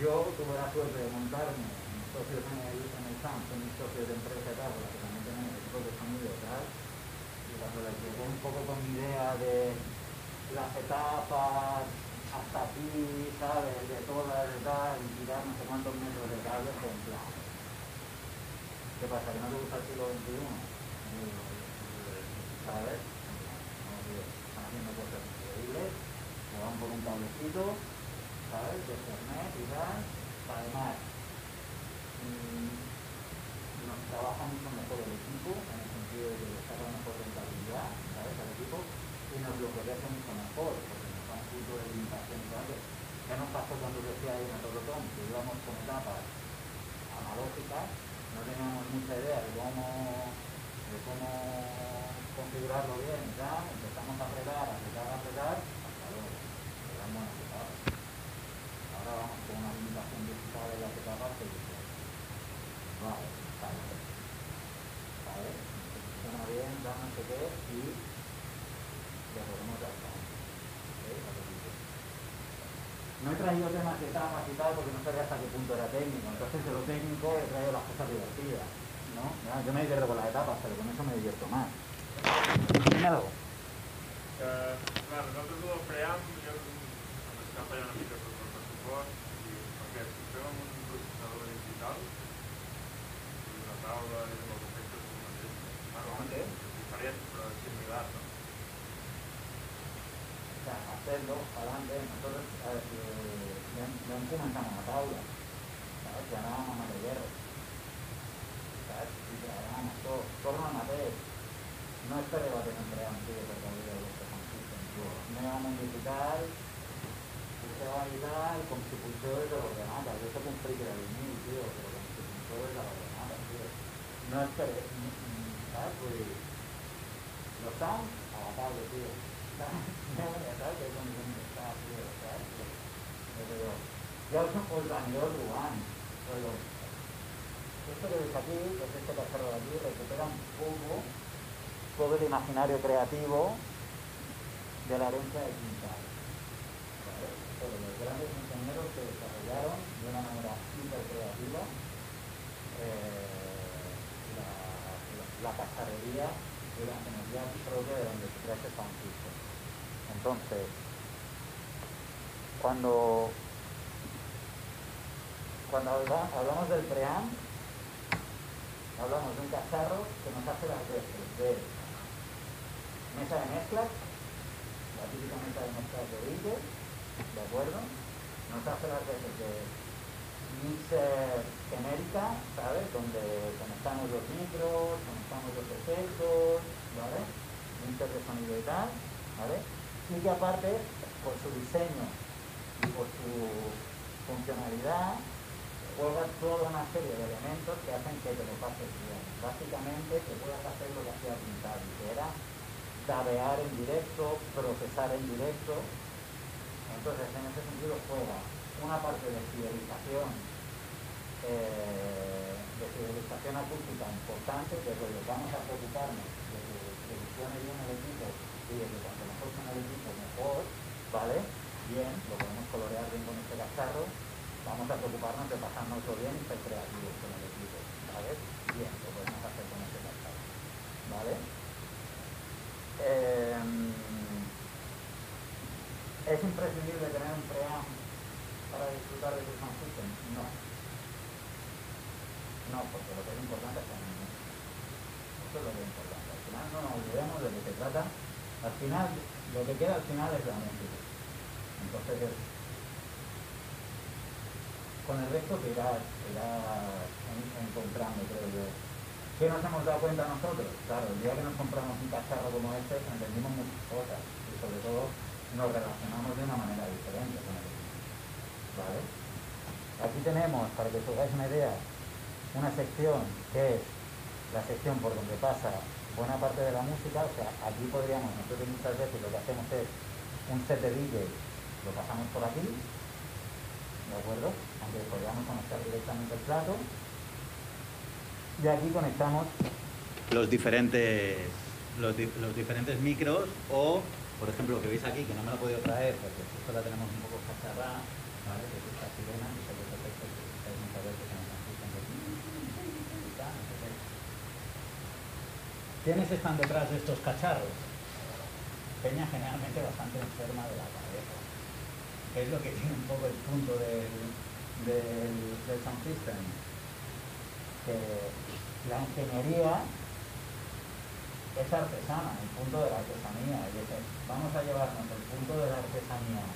S1: yo tuve la suerte de montarme mis socios en el, en el SAM, son mis socios de empresa y tal, porque también tenemos equipos de sonido y tal. Y cuando les llegó un poco con mi idea de las etapas hasta aquí, ¿sabes? De todas, de tal, y tirar no sé cuántos metros de cable, en plan ¿Qué pasa? ¿Que no te gusta el siglo XXI? ¿Sabes? Están haciendo cosas increíbles, se van por un cablecito, ¿sabes? De internet y tal. Además, mmm, nos trabaja mucho mejor el equipo, en el sentido de que le saca mejor rentabilidad, ¿sabes? Al equipo, y nos lo protege mucho mejor, porque nos da un punto de limitación, ¿sabes? ¿Qué nos pasó cuando decía ahí en el Rotón? Que íbamos con etapas analógicas no teníamos mucha idea de cómo, de cómo configurarlo bien y tal, empezamos a apretar, a apretar, a apretar, hasta luego, buenas etapas. Ahora vamos con una limitación digital de las etapas que dice, vale, vale, vale, funciona bien, da no sé qué, y le podemos dar no he traído temas que etapas y tal porque no sabía hasta qué punto era técnico. Entonces de lo técnico he traído las cosas divertidas. ¿no? yo me divierto con las etapas, pero con eso me divierto más. Dime algo.
S2: Eh, claro, nosaltres del pream, jo està fallant una mica tot el pressupost, i perquè si fem amb un processador digital, una taula i amb els efectes com mateix, bueno, diferent però similar, no?
S1: o sea, hacerlo para adelante, nosotros ya comenzamos la tabla, ¿sabes? Ya no vamos a hierro, ¿sabes? Y ya vamos todo, todo lo amateur. No este debate entre antiguos de todavía los que consisten, no vamos a digital, pulseo a editar, como si pulseo desde el ordenador, yo soy un freak de mil, tío, pero como si todo es la nada, tío. No esperes, ¿sabes? Pues, los sounds a la tarde, tío. ¿Sabes? ¿Sabes? Que es donde está, tío, ¿sabes? Yo digo, ya os organizó Rubán, pero esto que ves aquí, que es este cacharro de aquí, recupera un poco todo el imaginario creativo de la herencia de Quintal. Pero los grandes ingenieros que desarrollaron de una manera hiper creativa eh, la, la, la de la ingeniería propia de donde se crea ese System. Entonces, cuando, cuando hablamos del preamp, hablamos de un cacharro que nos hace las veces de mesa de mezclas, la típica mesa de mezclas de Intel, ¿de acuerdo? Nos hace las veces de mixer genérica, ¿sabes? Donde conectamos los micros, conectamos los efectos, ¿vale? Mixer de sonido y tal, ¿vale? Y que aparte, por su diseño por su funcionalidad, juega toda una serie de elementos que hacen que te lo pases bien. Básicamente que puedas hacer lo que hacía pintar, que era dabear en directo, procesar en directo. Entonces, en ese sentido juega una parte de fidelización, eh, de fidelización acústica importante, de que vamos a preocuparnos de que funcione bien el equipo y de que cuanto mejor suene el equipo, mejor, ¿vale? Bien, lo podemos colorear bien con este cacharro, vamos a preocuparnos de pasárnoslo bien y ser creativos con el equipo, ¿vale? Bien, lo podemos hacer con este cacharro, ¿vale? Eh, ¿Es imprescindible tener un preamp para disfrutar de tu sound? No. No, porque lo que es importante es tener Eso es lo que es importante. Al final no nos olvidemos de lo que se trata. Al final, lo que queda al final es la música. Entonces, con el resto te irás, encontrando, creo yo. ¿Qué nos hemos dado cuenta nosotros? Claro, el día que nos compramos un cacharro como este, entendimos muchas cosas y sobre todo nos relacionamos de una manera diferente con equipo. ¿Vale? Aquí tenemos, para que os hagáis una idea, una sección que es la sección por donde pasa buena parte de la música, o sea, aquí podríamos, nosotros muchas veces lo que hacemos es un set de DJ, lo pasamos por aquí, ¿de acuerdo? Aunque podríamos conectar directamente el plato, y aquí conectamos los diferentes, los, diferentes micros o, por ejemplo, lo que veis aquí, que no me lo he podido traer porque esto la tenemos un poco cacharrada, ¿vale? Que es esta sirena, que se efectos que el ¿Quiénes están detrás de estos cacharros? Peña generalmente bastante enferma de la. Que es lo que tiene un poco el punto del, del, system que la ingeniería es artesana, el punto de la artesanía. Y vamos a llevarnos el punto de la artesanía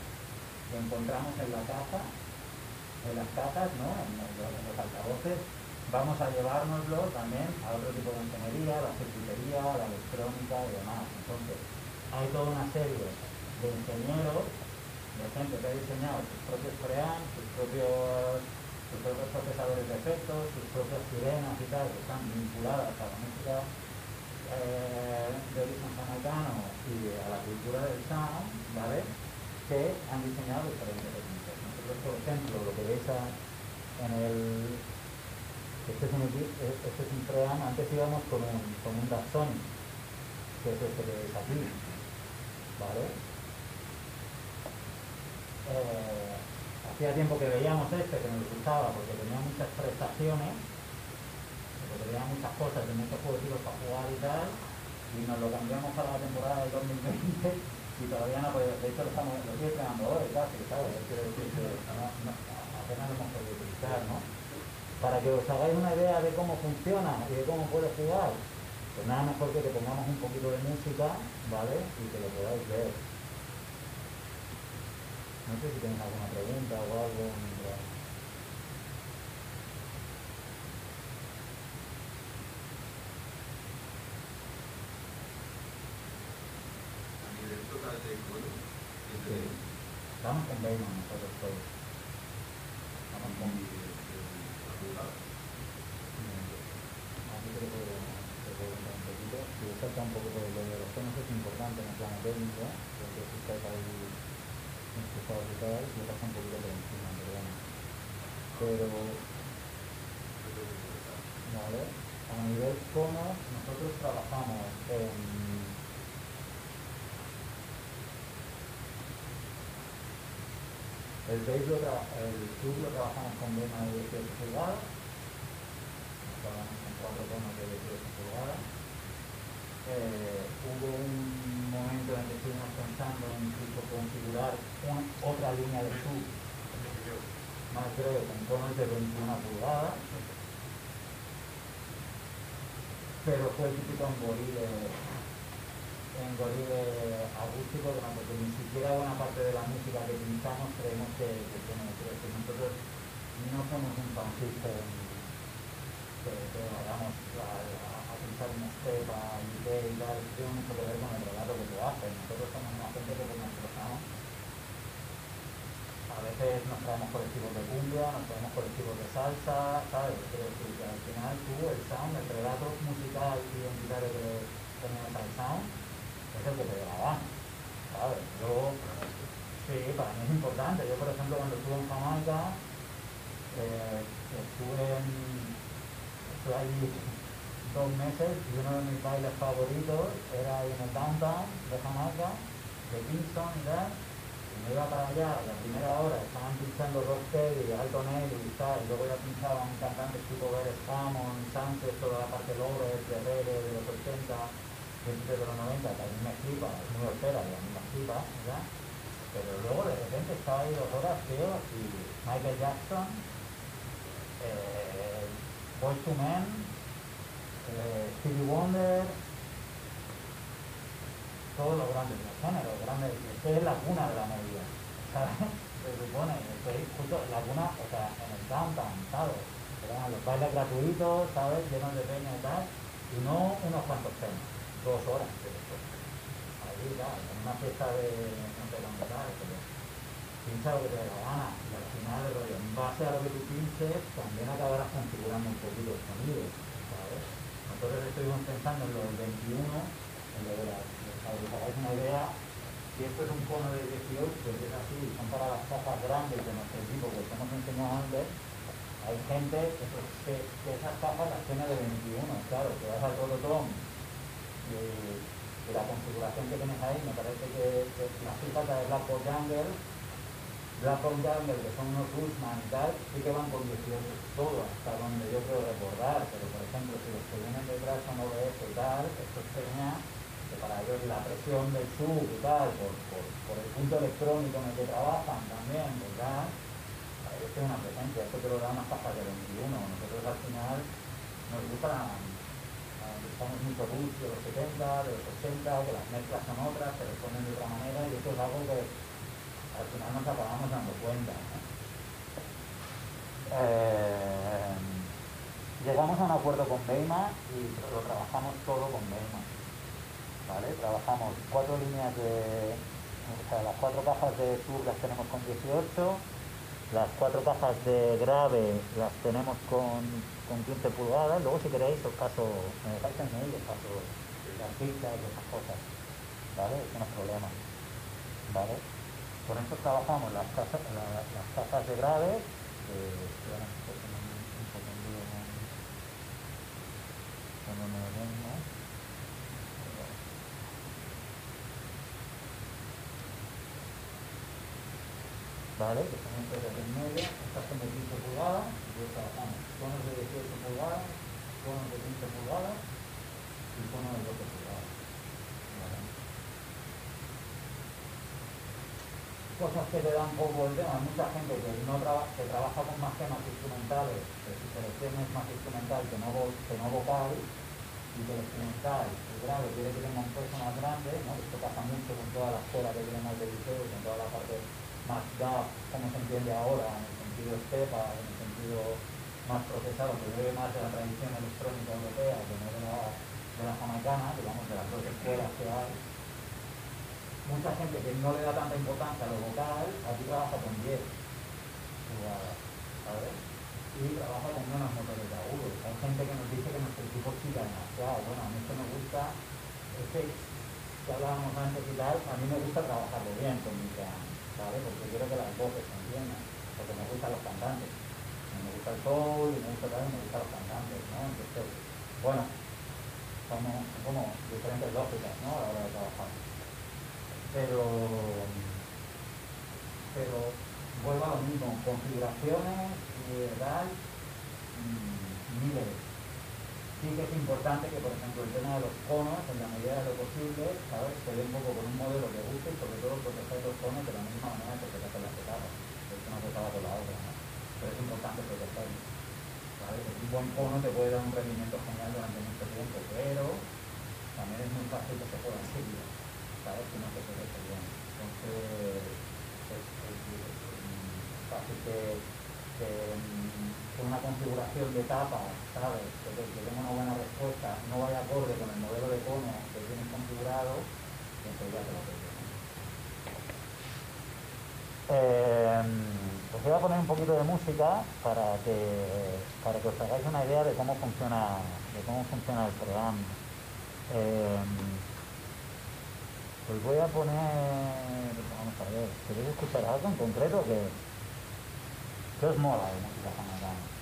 S1: que encontramos en la caja, en las cajas, ¿no? en, los, altavoces, vamos a llevárnoslo también a otro tipo de ingeniería, la circuitería, la electrónica y demás. Entonces, hay toda una serie de ingenieros, de gente que ha diseñado sus propios preamps, sus propios sus propios procesadores de efectos, sus propias sirenas y tal, que están vinculadas a la música eh, de origen jamaicano y a la cultura del sound, ¿vale? Que han diseñado diferentes técnicas. Nosotros, por ejemplo, lo que veis en el... Este es un, este antes íbamos con un, con un que es este que veis aquí, ¿vale? Eh, hacía tiempo que veíamos este, que nos gustaba, porque tenía muchas prestaciones, porque tenía muchas cosas, tenía muchos juegos para jugar y tal, y nos lo cambiamos para la temporada del 2020 y todavía no podemos, de hecho lo estamos, lo estoy estrenando hoy casi, ¿sabes? Quiero decir que apenas lo hemos podido utilizar, ¿no? Para que os hagáis una idea de cómo funciona y de cómo puede jugar, pues nada mejor que te pongamos un poquito de música, ¿vale? Y que lo podáis ver. No sé si tenéis alguna pregunta o algo. Sí. Estamos con Bayman nosotros todos. Estamos con... pasa un poco por lo de los tonos es importante en el plano técnico, porque si estáis ahí enchufados y tal, lo pasa un poquito por encima, pero bueno. Pero, vale, a nivel conos, nosotros trabajamos en El base lo el sub lo trabajamos con vena de 18 pulgadas, trabajamos con cuatro tonos de 18 pulgadas. Eh, hubo un momento en que estuvimos pensando en incluso configurar otra línea de sub más breve con tonos de 21 pulgadas, pero fue el típico embolide en Gorille acústico, porque ni siquiera buena parte de la música que utilizamos creemos que, tiene que nosotros no somos un system que, que a, a, pensar en estepa y y tal, tiene mucho que ver con el relato que tú haces. Nosotros somos una gente que nos expresamos. A veces nos traemos colectivos de cumbia, nos traemos colectivos de salsa, ¿sabes? Pero que al final tú, el sound, el relato musical identitario que tenemos que te ¿sabes? Yo, sí, para mí es importante. Yo, por ejemplo, cuando estuve en Jamaica, eh, estuve, en, estuve allí dos meses y uno de mis bailes favoritos era en el downtown de Jamaica, de Kingston y tal. Y me iba para allá, la primera hora estaban pinchando Rocksteady, Alto Nelly y tal, y luego ya pinchaban cantantes tipo Beres Hammond, Sánchez, toda la parte López, de Reggae de los 80 de los 90, que a mí me flipa, es muy hortera y a mí me ¿ya? Pero luego de repente estaba ahí dos horas, tío, y Michael Jackson, eh, Boys to Men, eh, Stevie Wonder, todos los grandes géneros, grandes, esto es la cuna de la media, ¿sabes? Se supone, estoy justo la cuna, o sea, en el downtown, ¿sabes? Eran los bailes gratuitos, ¿sabes? Llenos de peña y tal, y no unos cuantos temas dos horas después. Ahí, claro, en una fiesta de, pero pincha lo que te dé la gana. Y al final, en base a lo que tú pinches, también acabarás configurando un poquito el sonido, ¿sabes? Nosotros estuvimos pensando en lo del 21, en lo de la, para que os hagáis una idea, si esto es un cono de 18, pues es así, son para las cajas grandes de nuestro equipo que os hemos enseñado antes, hay gente que, que, esas cajas las tiene de 21, claro, que vas al Rototón de, la configuración que tienes ahí, me parece que, las cifras de Blackboard Jungle, Blackboard Jungle, que son unos Guzman y tal, sí que van con 18 todo, hasta donde yo creo recordar, pero por ejemplo, si los que vienen detrás son OBS y tal, esto enseña que para ellos la presión del sub y tal, por, por, el punto electrónico en el que trabajan también, ¿verdad? Para ellos tiene una presencia, esto te lo da unas capas de 21, nosotros al final nos gusta estamos mucho blues de los 70, de los 80, que las mezclas son otras, se responden de otra manera y esto es algo que al final nos acabamos dando cuenta. Eh, llegamos a un acuerdo con Beima y lo trabajamos todo con Beima. ¿vale? Trabajamos cuatro líneas de, o sea, las cuatro cajas de sur las tenemos con 18, las cuatro cajas de grave las tenemos con con 15 pulgadas, luego si queréis os paso, me dejáis en mail, os paso las y esas cosas, ¿vale? Eso no problema, ¿vale? Con esto trabajamos las cajas, las cajas de graves, que un. ¿vale? Que son entre media, estas son de 15 pulgadas, y trabajamos conos de 18 pulgadas, conos de 15 pulgadas y conos de 12 pulgadas. ¿vale? Cosas que le dan poco el tema, hay mucha gente que no que trabaja con más temas instrumentales, que su selección es más instrumental que no, que no vocal, y que el instrumental, el grave, quiere que tenga un peso más grande, ¿no? esto pasa mucho con toda la escuela que viene más de liceo, con toda la parte más DAF, como se entiende ahora, en el sentido estepa, en el sentido más procesado, que debe más de la tradición electrónica europea que no de la, de la jamaicana, digamos, de las dos escuelas que hay. Mucha gente que no le da tanta importancia a lo vocal, aquí trabaja con 10 jugadas, ¿sabes? Y trabaja con menos motores de agudos. Hay gente que nos dice que nuestro equipo siga demasiado. Bueno, a mí esto me gusta hablábamos antes y tal, a mí me gusta trabajarlo bien con mi piano, ¿sabes? Porque quiero que las voces se entiendan, porque me gustan los cantantes. Me gusta el soul y me gusta también, me gustan los cantantes, ¿no? Entonces, bueno, son, como diferentes lógicas, ¿no? A la hora de trabajar. Pero, pero vuelvo a lo mismo, configuraciones, tal, niveles sí que es importante que, por ejemplo, el tema de los conos, en la medida de lo posible, ¿sabes? Se ve un poco con un modelo que guste y sobre todo proteger los conos de la misma manera que protege las etapas. Es una etapa con la otra, ¿no? Es importante protegerlos. ¿sabes? Un buen cono te puede dar un rendimiento genial durante mucho tiempo, pero también es muy fácil que se puedan seguir, ¿sabes? Si no se protege bien. Entonces, es, fácil que, que una configuración de etapas, ¿sabes? Que, que, tenga una buena respuesta, no vaya acorde con el modelo de cono que tienes configurado, entonces ya te lo eh, os voy a poner un poquito de música para que, para que os hagáis una idea de cómo funciona, de cómo funciona el programa. Eh, os voy a poner, vamos a ver, ¿queréis escuchar algo en concreto que, que os mola de música jamaicana?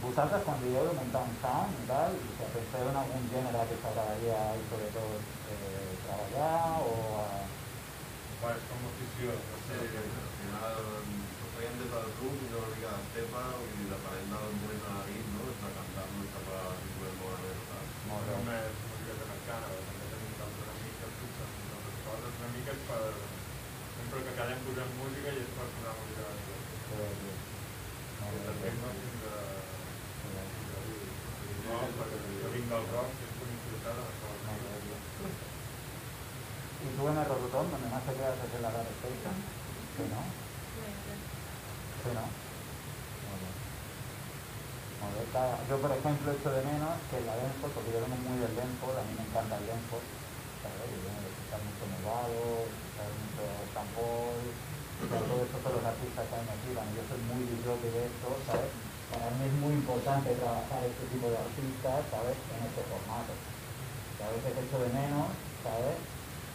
S1: Vosaltres, quan dieu de muntar un sound i tal, i si penseu en algun gènere que s'agradaria sobretot eh, treballar o... A...
S2: Bueno, és com afició, no sé, que al final ho fèiem des del grup i una mica d'estepa, vull dir, depenent del moment de la nit, no? És de cantar nos cap a si podem moure més, saps? Molt bé. Només música jamaicana, també tenim d'altres amics que escolten d'altres coses, una mica és per... Sempre que quedem posant música i és per posar música de nit. També no fins a
S1: ¿Y tú en el Rototón, donde más te quedas es en la Station? Sí, ¿no? Sí, ¿no? Yo, por ejemplo, echo de menos que la Denford, porque yo vengo muy del Denford, a mí me encanta el ¿sabes? Yo vengo de escuchar mucho Nevado, escuchar mucho Campol, todo eso todos los artistas que hay aquí, yo soy muy disfrute de esto, ¿sabes? Para mí es muy importante trabajar este tipo de artistas, ¿sabes? En este formato. Que a veces echo de menos, ¿sabes?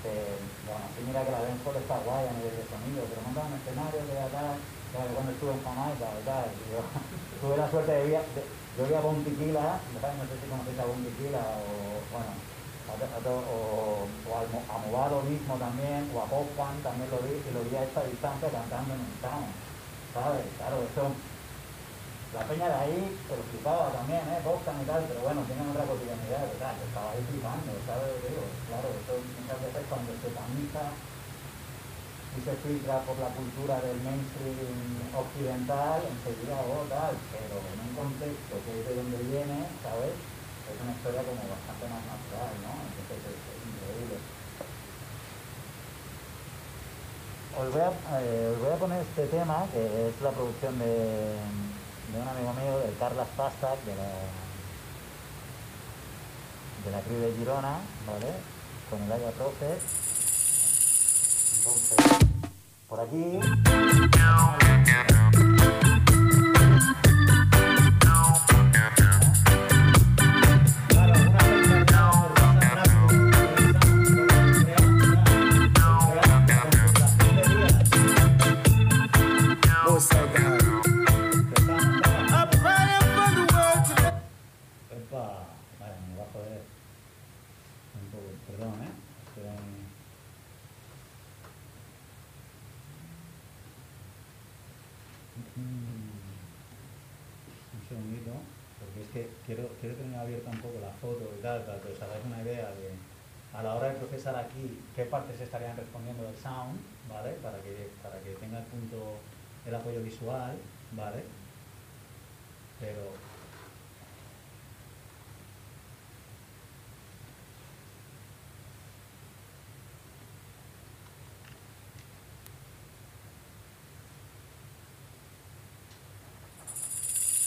S1: Bueno, sí mira que la Dancehall está guay a nivel de sonido, pero monta un escenario de acá, cuando estuve en Jamaica, ¿verdad? Yo tuve la suerte de ir, yo vi a Bontiquila, no sé si conocéis a Bontiquila o, bueno, a, o, o a Movado mismo también, o a Pop también lo vi, y lo vi a esta distancia cantando en un town, ¿sabes? Claro, eso la peña de ahí se lo flipaba también, ¿eh? Boxan y tal, pero bueno, tienen otra cotidianidad, ¿verdad? Estaba ahí flipando, ¿sabes? Digo, claro, eso muchas veces cuando se tamiza y se filtra por la cultura del mainstream occidental, enseguida oh, tal, pero en un contexto que es de donde viene, ¿sabes? Es una historia como bastante más natural, ¿no? Entonces es, increíble. Os voy, a, eh, os voy a poner este tema, que es la producción de de un amigo mío, el Carlos Pastac, de la, de la Cruz de Girona, ¿vale? Con el área profe. Entonces, por aquí... a la hora de procesar aquí qué partes estarían respondiendo del sound, ¿vale? Para que, para que tenga el punto el apoyo visual, ¿vale? Pero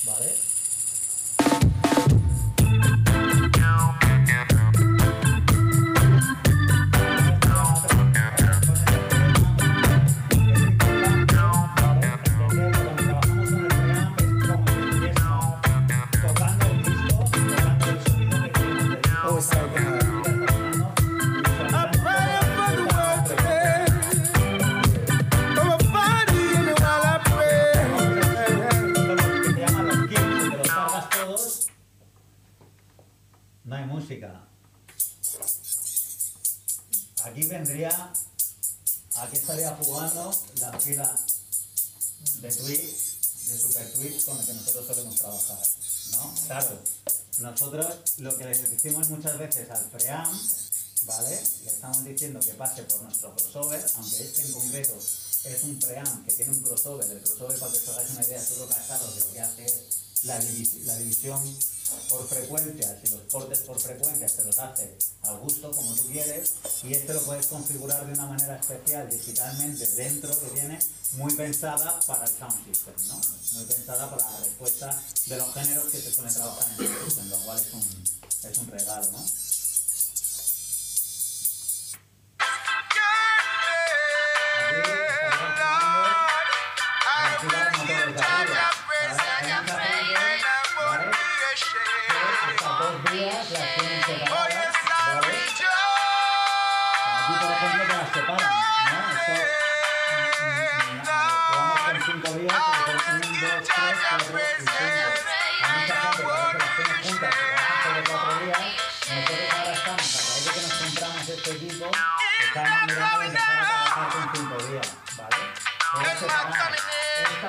S1: ¿Vale? nosotros lo que les decimos muchas veces al pream, ¿vale? Le estamos diciendo que pase por nuestro crossover, aunque este en concreto es un pream que tiene un crossover. El crossover, para que os hagáis una idea, es otro casado que lo que hace la división por frecuencias y los cortes por frecuencias te los hace al gusto, como tú quieres, y este lo puedes configurar de una manera especial digitalmente dentro que tiene muy pensada para el sound system, ¿no? Muy pensada para la respuesta de los géneros que se suelen trabajar en el sound system, lo cual es un, es un regalo, ¿no?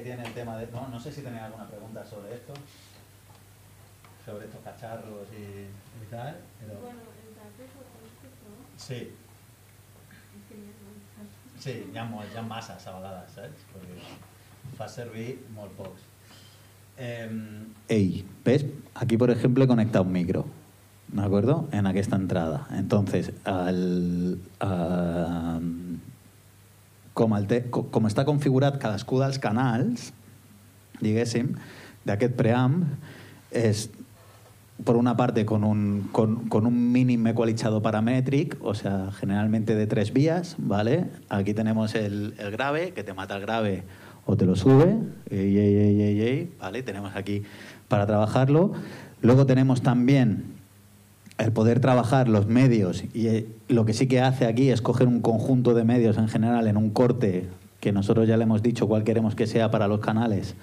S1: que tiene el tema de... No, no sé si tenéis alguna pregunta sobre esto, sobre estos cacharros y, y tal, pero... Sí, sí, hi ha, molt, hi ha masses a vegades, saps? Perquè fa servir molt pocs. Eh, Ey, ¿ves? Aquí, por ejemplo, he conectado un micro, ¿de acuerdo? En aquesta entrada. Entonces, al, com, el te, co- com està configurat cadascú dels canals, diguéssim, d'aquest preamp, és por una parte con un, con, con un mínimo ecualizado paramétric, o sea, generalmente de tres vías, ¿vale? Aquí tenemos el, el grave, que te mata el grave o te lo sube, ey, ey, ey, ¿vale? Tenemos aquí para trabajarlo. Luego tenemos también el poder trabajar los medios y eh, lo que sí que hace aquí es coger un conjunto de medios en general en un corte que nosotros ya le hemos dicho cuál queremos que sea para los canales,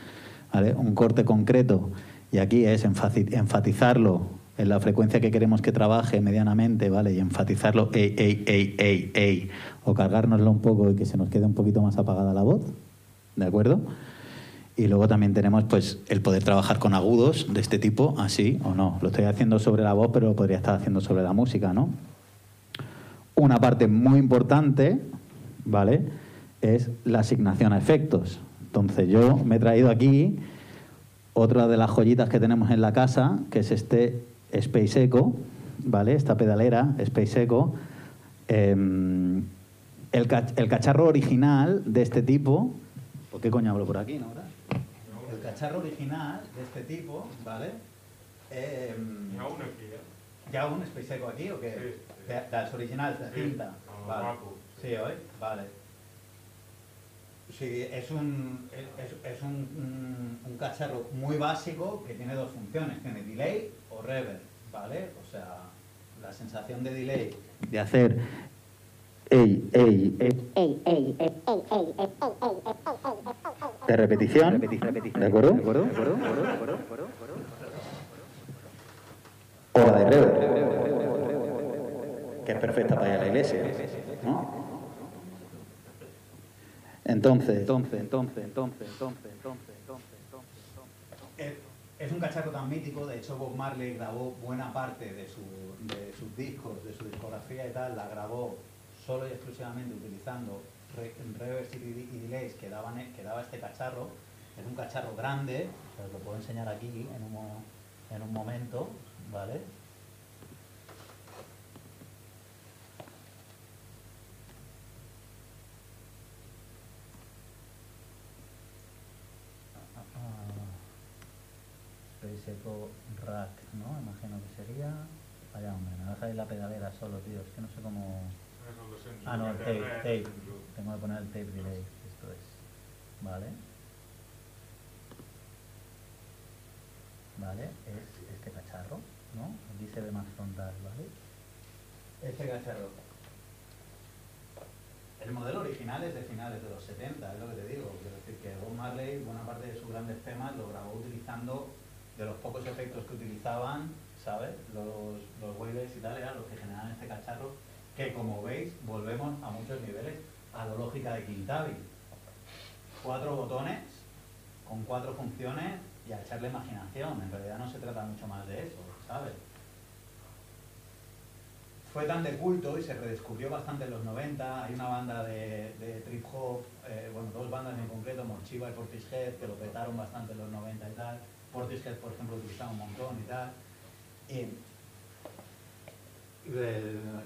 S1: ¿vale? un corte concreto y aquí es enfatizarlo en la frecuencia que queremos que trabaje medianamente, ¿vale? Y enfatizarlo, ey, ey, ey, ey, ey, o cargárnoslo un poco y que se nos quede un poquito más apagada la voz, ¿de acuerdo? Y luego también tenemos pues el poder trabajar con agudos de este tipo, así o no. Lo estoy haciendo sobre la voz, pero lo podría estar haciendo sobre la música, ¿no? Una parte muy importante, ¿vale? Es la asignación a efectos. Entonces yo me he traído aquí otra de las joyitas que tenemos en la casa, que es este Space Echo, ¿vale? Esta pedalera Space Echo. Em, el, cach- el cacharro original de este tipo, ¿por qué coño hablo por aquí, no? Cacharro original de este tipo, ¿vale? Em,
S2: Hi ha un aquí, eh?
S1: ¿Hi ha un Space Echo aquí o què?
S2: Sí, sí.
S1: De, dels originals, de
S2: Sí,
S1: cinta.
S2: el
S1: vale. Sí, oi? Vale. O sigui, es un, es, es un, un, un cacharro muy básico que tiene dos funciones. Tiene delay o reverb, ¿vale? O sea, la sensación de delay. De hacer... Ey, ey, ey. De repetición. ¿De acuerdo? O la de reverb. Que es perfecta para ir a la iglesia. ¿no? Entonces, entonces, entonces, entonces, entonces, entonces, entonces, entonces. Es un cacharro tan mítico, de hecho Bob Marley grabó buena parte de, su, de sus discos, de su discografía y tal, la grabó solo y exclusivamente utilizando re- reverbs y, delays que, daban, que daba este cacharro. Es un cacharro grande, os lo puedo enseñar aquí en un, en un momento, ¿vale? Space Echo Rack, ¿no? Imagino que sería. Vaya hombre, me dejáis la pedalera solo, tío. Es que no sé cómo.
S2: És el 200.
S1: Ah, no, el tape, tape. Tengo que poner el tape delay. Esto es. Vale. Vale, es este cacharro, ¿no? Aquí se ve más frontal, ¿vale? Este cacharro. El modelo original es de finales de los 70, es lo que te digo. Quiero decir que Bob Marley, buena parte de sus grandes temas, lo grabó utilizando de los pocos efectos que utilizaban, ¿sabes? Los, los waves y tal, eran los que generaban este cacharro, que como veis, volvemos a muchos niveles a la lógica de Quintavi. Cuatro botones con cuatro funciones y a echarle imaginación. En realidad no se trata mucho más de eso, ¿sabes? fue tan de culto y se redescubrió bastante en los 90. Hay una banda de, trip hop, eh, bueno, dos bandas en concreto, Morchiva y Portishead, que lo petaron bastante en los 90 y tal. Portishead, por ejemplo, utilizaba un montón y tal. Y,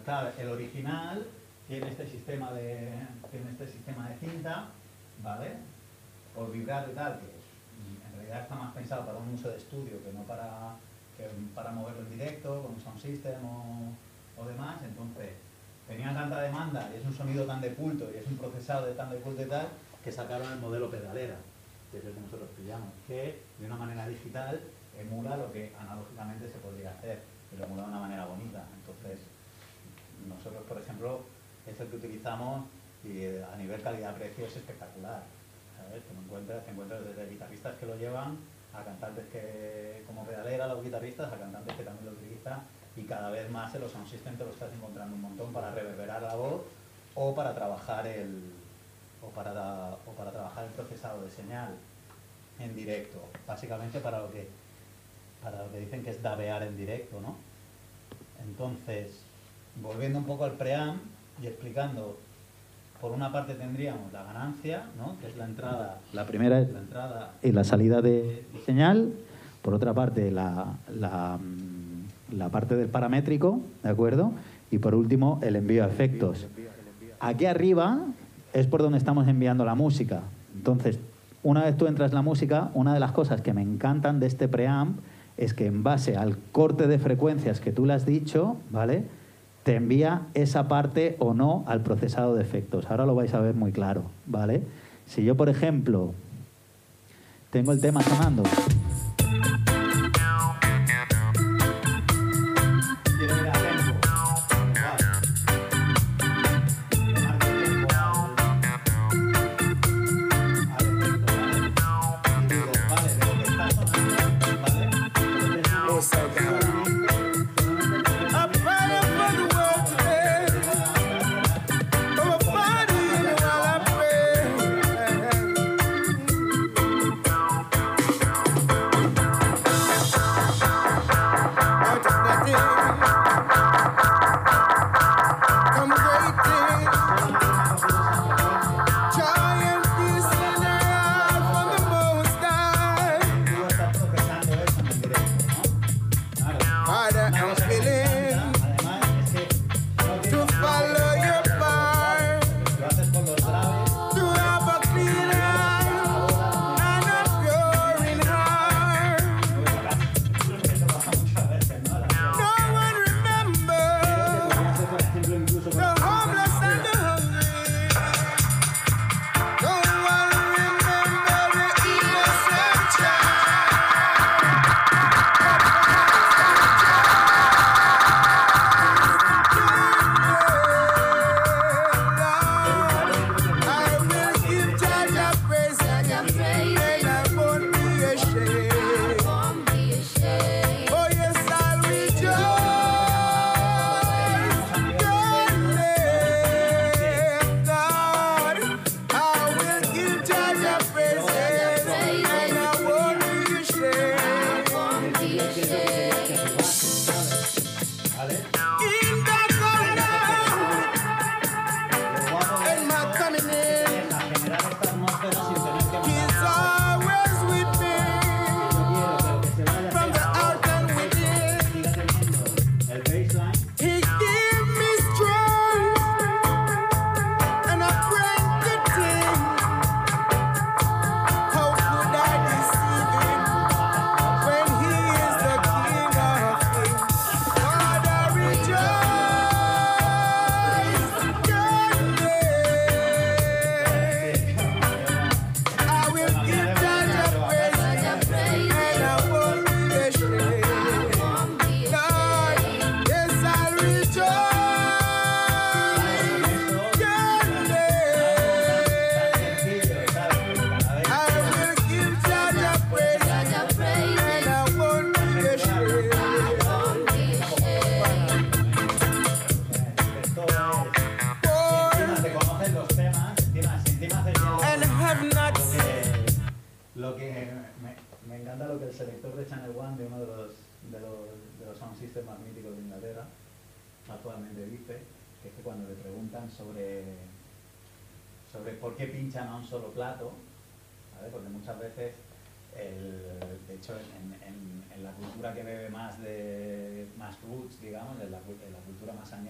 S1: claro, el original tiene este sistema de tiene este sistema de cinta, ¿vale? Por vibrar y tal, que en realidad está más pensado para un uso de estudio que no para, que para moverlo en directo, con un sound system o, demás. Entonces, tenía tanta demanda y es un sonido tan de culto y es un procesado de tan de culto y tal, que sacaron el modelo pedalera, que es el que nosotros pillamos, que de una manera digital emula lo que analógicamente se podría hacer, pero emula de una manera bonita. Entonces, nosotros, por ejemplo, es el que utilizamos y eh, a nivel calidad-precio es espectacular. ¿sabes? Te encuentras, te encuentras desde guitarristas que lo llevan a cantantes que, como pedalera, los guitarristas, a cantantes que también lo utilizan y cada vez más en los sound system te lo estás encontrando un montón para reverberar la voz o para trabajar el o para, o para trabajar el procesado de señal en directo básicamente para lo que para lo que dicen que es dabear en directo ¿no? entonces volviendo un poco al preamp y explicando por una parte tendríamos la ganancia ¿no? que es la entrada la primera es la entrada y la salida de señal por otra parte la, la la parte del paramétrico, ¿de acuerdo? Y por último, el envío de efectos. Aquí arriba es por donde estamos enviando la música. Entonces, una vez tú entras en la música, una de las cosas que me encantan de este preamp es que en base al corte de frecuencias que tú le has dicho, ¿vale? Te envía esa parte o no al procesado de efectos. Ahora lo vais a ver muy claro, ¿vale? Si yo, por ejemplo, tengo el tema sonando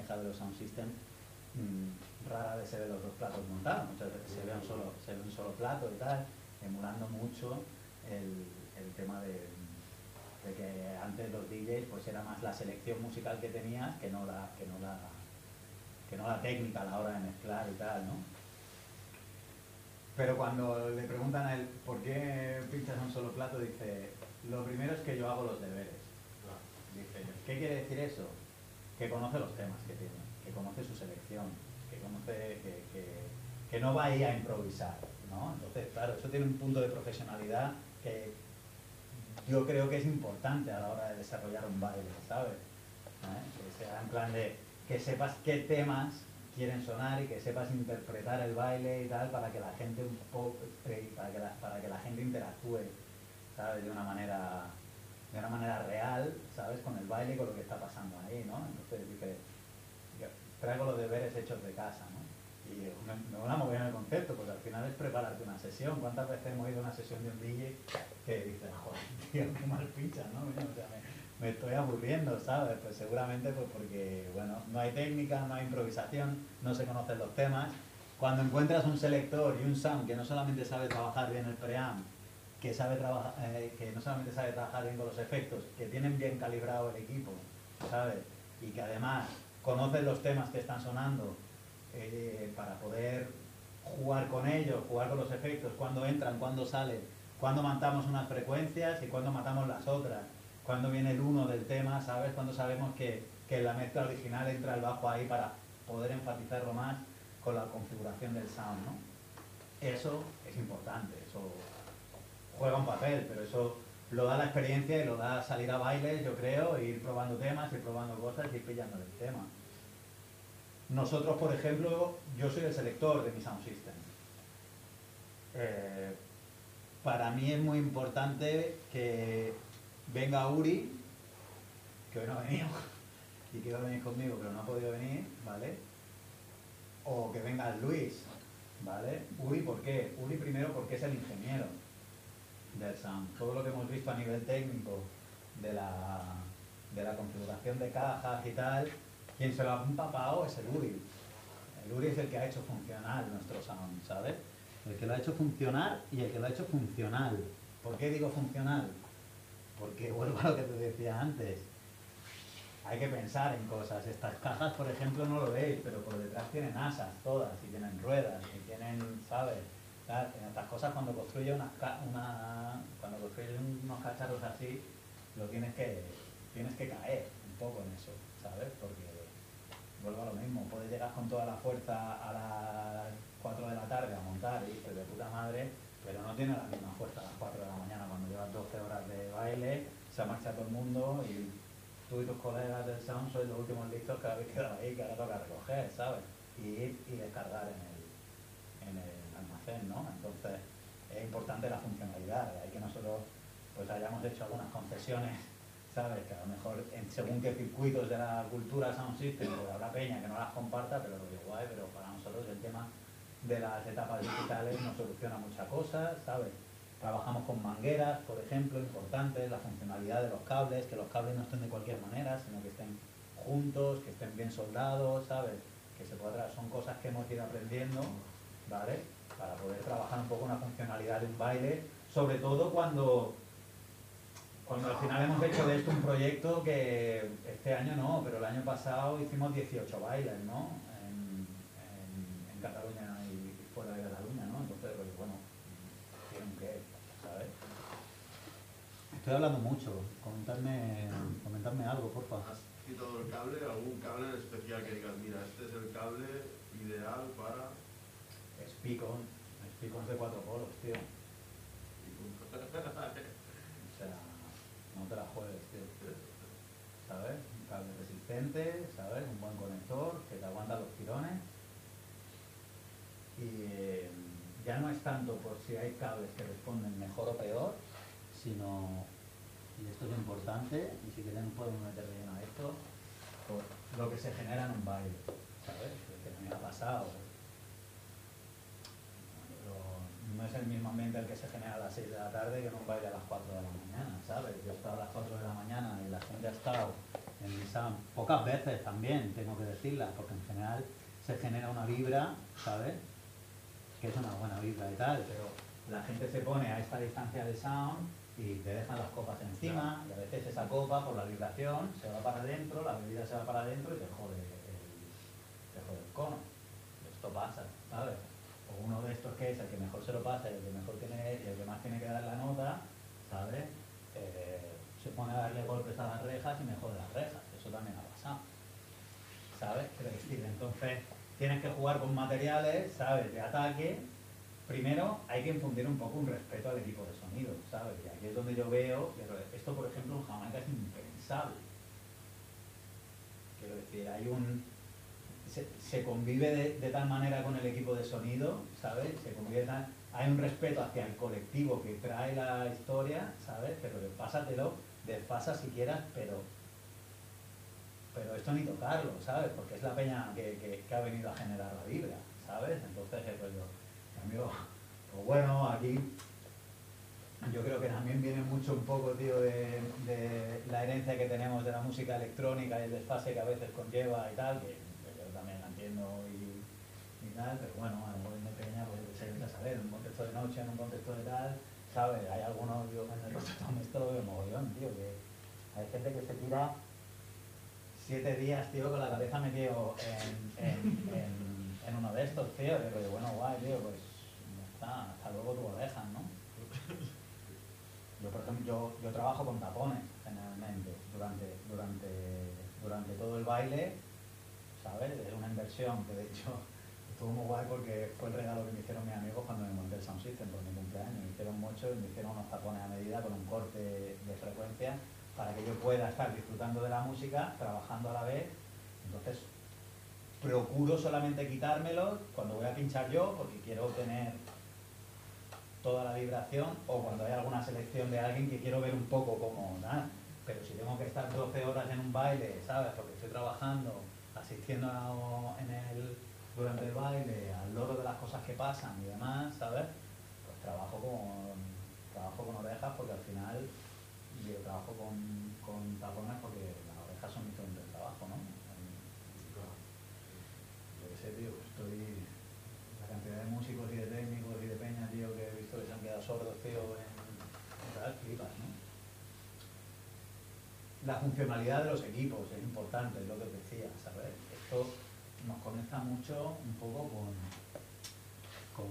S1: de los sound system, mm, rara vez se ven los dos platos montados, muchas veces se ve un solo, se ve un solo plato y tal, emulando mucho el, el tema de, de que antes los DJs pues era más la selección musical que tenías que no la, que no la, que no la técnica a la hora de mezclar y tal, ¿no? Pero cuando le preguntan a él por qué pinchas un solo plato, dice, lo primero es que yo hago los deberes. Dice, ¿qué quiere decir eso? Que conoce los temas que tiene, que conoce su selección, que conoce, que, que- no va ahí a improvisar, ¿no? Entonces, claro, eso tiene un punto de profesionalidad que yo creo que es importante a la hora de desarrollar un baile, ¿sabes? ¿Eh? Que sea en plan de que sepas qué temas quieren sonar y que sepas interpretar el baile y tal para que la gente un poco eh, para que para que la gente interactúe ¿sabes? de una manera de una manera real ¿sabes? con el baile y con lo que está pasando ahí ¿no? entonces dice yo traigo los deberes hechos de casa ¿no? y me, me mola muy bien el concepto porque al final es prepararte una sesión ¿cuántas veces hemos ido a una sesión de un DJ que dice joder tío qué mal pinchas ¿no? O sea, me- me estoy aburriendo, ¿sabes? Pues seguramente pues porque, bueno, no hay técnica, no hay improvisación, no se conocen los temas. Cuando encuentras un selector y un sound que no solamente sabe trabajar bien el preamp, que, sabe trabajar, eh, que no solamente sabe trabajar bien con los efectos, que tienen bien calibrado el equipo, ¿sabes? Y que además conocen los temas que están sonando eh, para poder jugar con ellos, jugar con los efectos, cuando entran, cuando salen, cuando matamos unas frecuencias y cuando matamos las otras, cuando viene el uno del tema, ¿sabes? Cuando sabemos que, que en la mezcla original entra el bajo ahí para poder enfatizarlo más con la configuración del sound, ¿no? Eso es importante, eso juega un papel, pero eso lo da la experiencia y lo da salir a bailes, yo creo, e ir probando temas, ir probando cosas y ir pillando el tema. Nosotros, por ejemplo, yo soy el selector de mi sound system. Eh, para mí es muy importante que venga Uri, que hoy no ha venido, y que iba a venir conmigo, pero no ha podido venir, ¿vale? O que venga Luis, ¿vale? Uri, ¿por qué? Uri primero porque es el ingeniero del sound. Todo lo que hemos visto a nivel técnico de la, de la configuración de cajas y tal, quien se lo ha empapado es el Uri. El Uri es el que ha hecho funcionar nuestro sound, ¿sabes? El que lo ha hecho funcionar y el que lo ha hecho funcional. ¿Por qué digo funcional? Porque vuelvo a lo que te decía antes. Hay que pensar en cosas. Estas cajas, por ejemplo, no lo veis, pero por detrás tienen asas todas, y tienen ruedas, y tienen, ¿sabes? Tal, En estas cosas, cuando construyes cuando construyes unos cacharros así, lo tienes que, tienes que caer un poco en eso, ¿sabes? Porque vuelvo a lo mismo, puedes llegar con toda la fuerza a las 4 de la tarde a montar y dices de puta madre, pero no tiene la misma fuerza a las 4 de la mañana cuando llevas 12 horas de baile, se marcha todo el mundo y tú y tus colegas del sound sois los últimos listos que habéis quedado ahí, que ahora toca recoger, ¿sabes? Y y descargar en el ¿no? Entonces es importante la funcionalidad, ahí que nosotros pues hayamos hecho algunas concesiones, ¿sabes? Que a lo mejor en según qué circuitos de la cultura Sound System, pues habrá peña que no las comparta, pero lo digo guay, pero para nosotros el tema de las etapas digitales nos soluciona muchas cosas, ¿sabes? Trabajamos con mangueras, por ejemplo, importantes, la funcionalidad de los cables, que los cables no estén de cualquier manera, sino que estén juntos, que estén bien soldados, ¿sabes? Que se pueda tra- son cosas que hemos ido aprendiendo, ¿vale? Para poder trabajar un poco una funcionalidad de un baile, sobre todo cuando cuando al final hemos hecho de esto un proyecto que este año no, pero el año pasado hicimos 18 bailes, ¿no? En, en- en Cataluña y fuera de Cataluña, ¿no? Entonces, pues bueno, tienen que, ¿sabes? Estoy hablando mucho, comentarme, comentarme algo, porfa.
S3: ¿Has quitado el cable? ¿Algún cable en especial que digas, mira, este es el cable ideal para...
S1: Spicon, Spicon de cuatro polos, tío. O sea, no te la juegues, tío. ¿Sabes? Un cable resistente, ¿sabes? Un buen conector que te aguanta los tirones. Y eh, ya no es tanto por si hay cables que responden mejor o peor, sino, y esto es importante, y si quieren podemos meter bien a esto, por lo que se genera en un baile, ¿sabes? Que mí me ha pasado. Lo- no es el mismo ambiente el que se genera a las 6 de la tarde que en un baile a las 4 de la mañana, ¿sabes? Yo he estado a las 4 de la mañana y la gente ha estado en misa pocas veces también, tengo que decirla, porque en general se genera una vibra, ¿sabes? Que es una buena vibra y tal, pero la gente se pone a esta distancia de sound y te dejan las copas encima y a veces esa copa por la vibración se va para adentro, la bebida se va para adentro y te jode el, te jode el cono. Esto pasa, ¿sabes? Uno de estos que es el que mejor se lo pasa y el que mejor tiene el que más tiene que dar la nota, ¿sabes? Eh, se pone a darle golpes a las rejas y me jode las rejas. Eso también ha pasado. ¿Sabes? Quiero decir, entonces tienes que jugar con materiales, ¿sabes? De ataque. Primero hay que infundir un poco un respeto al equipo de sonido, ¿sabes? Y aquí es donde yo veo, esto por ejemplo en Jamaica es impensable. Quiero decir, hay un, se, convive de, tal manera con el equipo de sonido, ¿sabes? Se convive hay un respeto hacia el colectivo que trae la historia, ¿sabes? Pero pásatelo, desfasa si quieras, pero pero esto ni tocarlo, ¿sabes? Porque es la peña que, que- ha venido a generar la vibra, ¿sabes? Entonces, el rollo, en cambio, pues bueno, aquí yo creo que también viene mucho un poco, tío, de, la herencia que tenemos de la música electrónica y el desfase que a veces conlleva y tal, y, tal, pero bueno, a lo mejor de peña, pues sé, vete a saber, en un contexto de noche, en un contexto de tal, ¿sabes? Hay algunos, yo en el donde esto lo veo mogollón, tío, que hay gente que se tira siete días, tío, con la cabeza metido en, en, uno de estos, tío, y rollo, bueno, guay, tío, pues está, hasta luego tu oveja, ¿no? Yo, por ejemplo, yo, yo trabajo con tapones, generalmente, durante, durante, durante todo el baile, ¿sabes? Es una inversión que, de hecho, estuvo muy guay porque fue el regalo que me hicieron mis amigos cuando me monté el Sound System por mi cumpleaños. Me hicieron mucho y me hicieron unos tapones a medida con un corte de frecuencia para que yo pueda estar disfrutando de la música, trabajando a la vez. Entonces, procuro solamente quitármelos cuando voy a pinchar yo, porque quiero tener toda la vibración, o cuando hay alguna selección de alguien que quiero ver un poco cómo nada. Pero si tengo que estar 12 horas en un baile, ¿sabes? Porque estoy trabajando, asistiendo a- en el, durante el baile al loro de las cosas que pasan y demás, ¿sabes? Pues trabajo con, trabajo con orejas porque al final yo trabajo con, con tapones porque las orejas son mi fuente de trabajo, ¿no? Yo qué sé, tío, estoy. La cantidad de músicos y de técnicos y de peña, tío, que he visto que se han quedado sordos, tío, en. en flipas, ¿no? La funcionalidad de los equipos es importante, es lo que ¿sabes? Esto nos conecta mucho un poco con,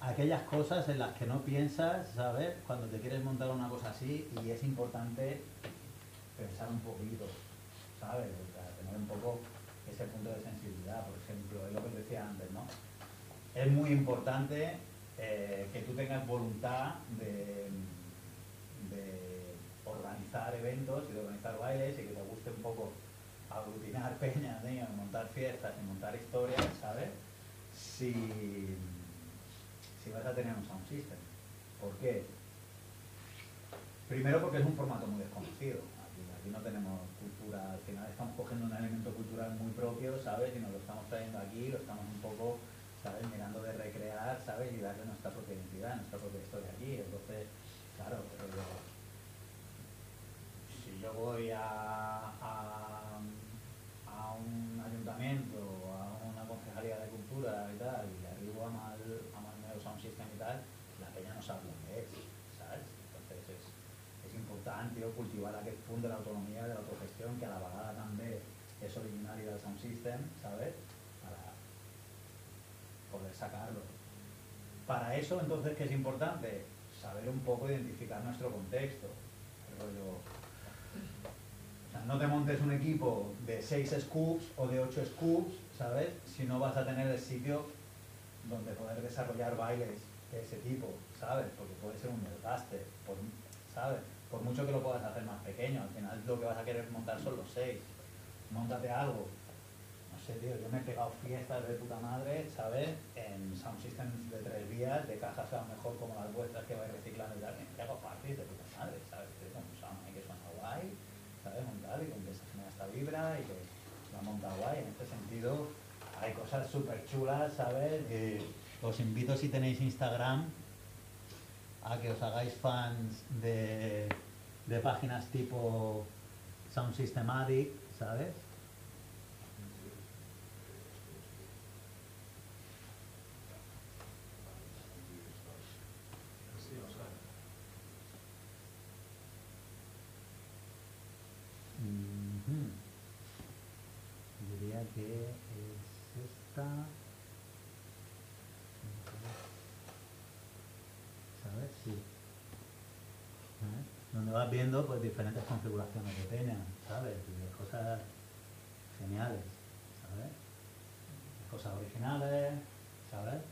S1: aquellas cosas en las que no piensas, ¿sabes? Cuando te quieres montar una cosa así y es importante pensar un poquito, ¿sabes? Sea, tener un poco ese punto de sensibilidad, por ejemplo, es lo que decía antes, ¿no? Es muy importante eh, que tú tengas voluntad de, de organizar eventos y de organizar bailes y que te guste un poco aglutinar peñas, tío, montar fiestas y montar historias, ¿sabes? Si, si vas a tener un sound system. ¿Por qué? Primero porque es un formato muy desconocido. Aquí, aquí no tenemos cultura, al final estamos cogiendo un elemento cultural muy propio, ¿sabes? Y nos lo estamos trayendo aquí, lo estamos un poco, ¿sabes? Mirando de recrear, ¿sabes? Y darle nuestra propia identidad, nuestra propia historia aquí. Entonces, claro, pero yo- si yo voy a, a un ayuntamiento, a una concejalía de cultura y tal, y arribo a mal, a mal Neo Sound System y tal, la peña no sabe lo que es, ¿sabes? Entonces es, es importante tío, cultivar aquest punt de l'autonomia, de l'autogestió, que a la vegada també és originari del Sound System, ¿sabes? Para poder sacarlo. Para eso, entonces, ¿qué es importante? Saber un poco identificar nuestro contexto. No te montes un equipo de 6 scoops o de 8 scoops, ¿sabes? Si no vas a tener el sitio donde poder desarrollar bailes de ese tipo, ¿sabes? Porque puede ser un desgaste, ¿sabes? Por mucho que lo puedas hacer más pequeño, al final lo que vas a querer montar son los 6. Móntate algo. No sé, tío, yo me he pegado fiestas de puta madre, ¿sabes? En sound systems de tres vías, de cajas a lo mejor como las vuestras que vais reciclando y tal, me hago parties de puta madre, ¿sabes? Que suena guay, ¿sabes? Un tal, y con que se genera esta vibra y que la monta guay. En este sentido, hay cosas súper chulas, ¿sabes? Os invito si tenéis Instagram a que os hagáis fans de, de páginas tipo Sound Systematic, ¿sabes? Ujú. Diría que es esta. ¿Sabes? Sí. Vas viendo pues diferentes configuraciones de peña, ¿sabes? De cosas geniales, ¿sabes? De cosas originales, ¿sabes?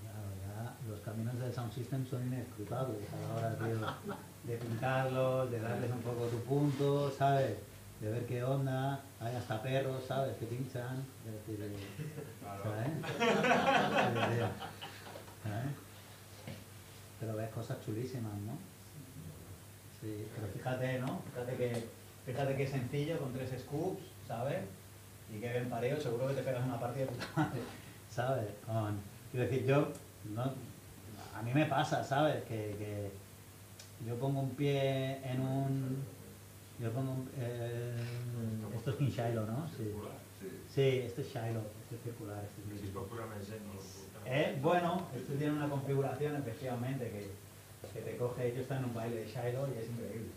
S1: Claro, ya los caminos del sound system son inescrutables a la hora tío, de pintarlos, de darles un poco tu punto, ¿sabes? De ver qué onda, hay hasta perros, ¿sabes? Que pinchan. Pero ves cosas chulísimas, ¿no? Sí, pero fíjate, ¿no? Fíjate que, fíjate que sencillo con tres scoops, ¿sabes? Y que bien pareo, seguro que te pegas una partida de puta madre, ¿sabes? Con, quiero decir, yo, no, a mí me pasa, ¿sabes? Que, que yo pongo un pie en un... Yo pongo un... eh, esto es King Shiloh, ¿no? Sí.
S3: Circular, sí.
S1: Este es Shiloh, este es circular, este es
S2: si
S1: Eh, bueno, esto tiene una configuración efectivamente que, que te coge, yo está en un baile de Shiloh y es increíble,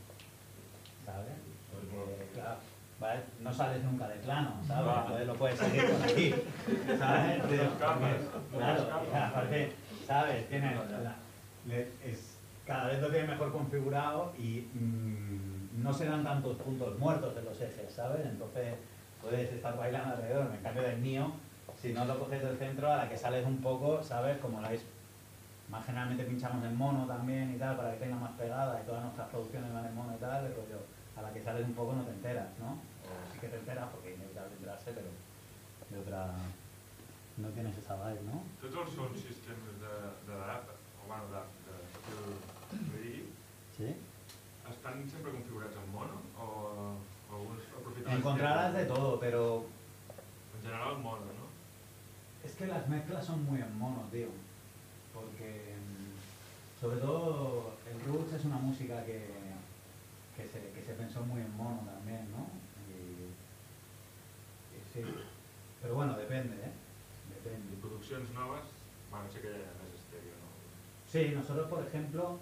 S1: ¿sabes? Porque, claro, ¿vale? no sales nunca de plano, ¿sabes?
S2: Ah.
S1: Entonces lo puedes seguir por aquí, ¿sabes?
S2: No
S1: claro, aparte, ¿sabes? Tiene, es, cada vez lo tiene mejor configurado y mm, no se dan tantos puntos muertos en los ejes, ¿sabes? Entonces puedes estar bailando alrededor, en cambio del mío, si no lo coges del centro, a la que sales un poco, ¿sabes? Como la es, más generalmente pinchamos en mono también y tal, para que tenga más pegada y todas nuestras producciones van en mono y tal, el rollo, a la que sales un poco no te enteras, ¿no? O sí que te enteras porque inevitablemente enterarse, pero de otra, no tienes esa vibe, ¿no?
S2: Tots els sound systems de, de l'app, o bueno, de, de estil 3D,
S1: Sí.
S2: estan sempre configurats en mono o, o aprofiten...
S1: Encontrarás de todo, pero
S2: En general mono, no?
S1: Es que las mezclas son muy en mono, tío. Porque, mm, sobre todo, el Roots es una música que, que, se, que se pensó muy en mono también, ¿no? Y, y sí. Pero bueno, depende, ¿eh? Depende.
S2: produccions noves, bueno, sí que hi ha més estèreo, no?
S1: Sí, nosotros, por ejemplo,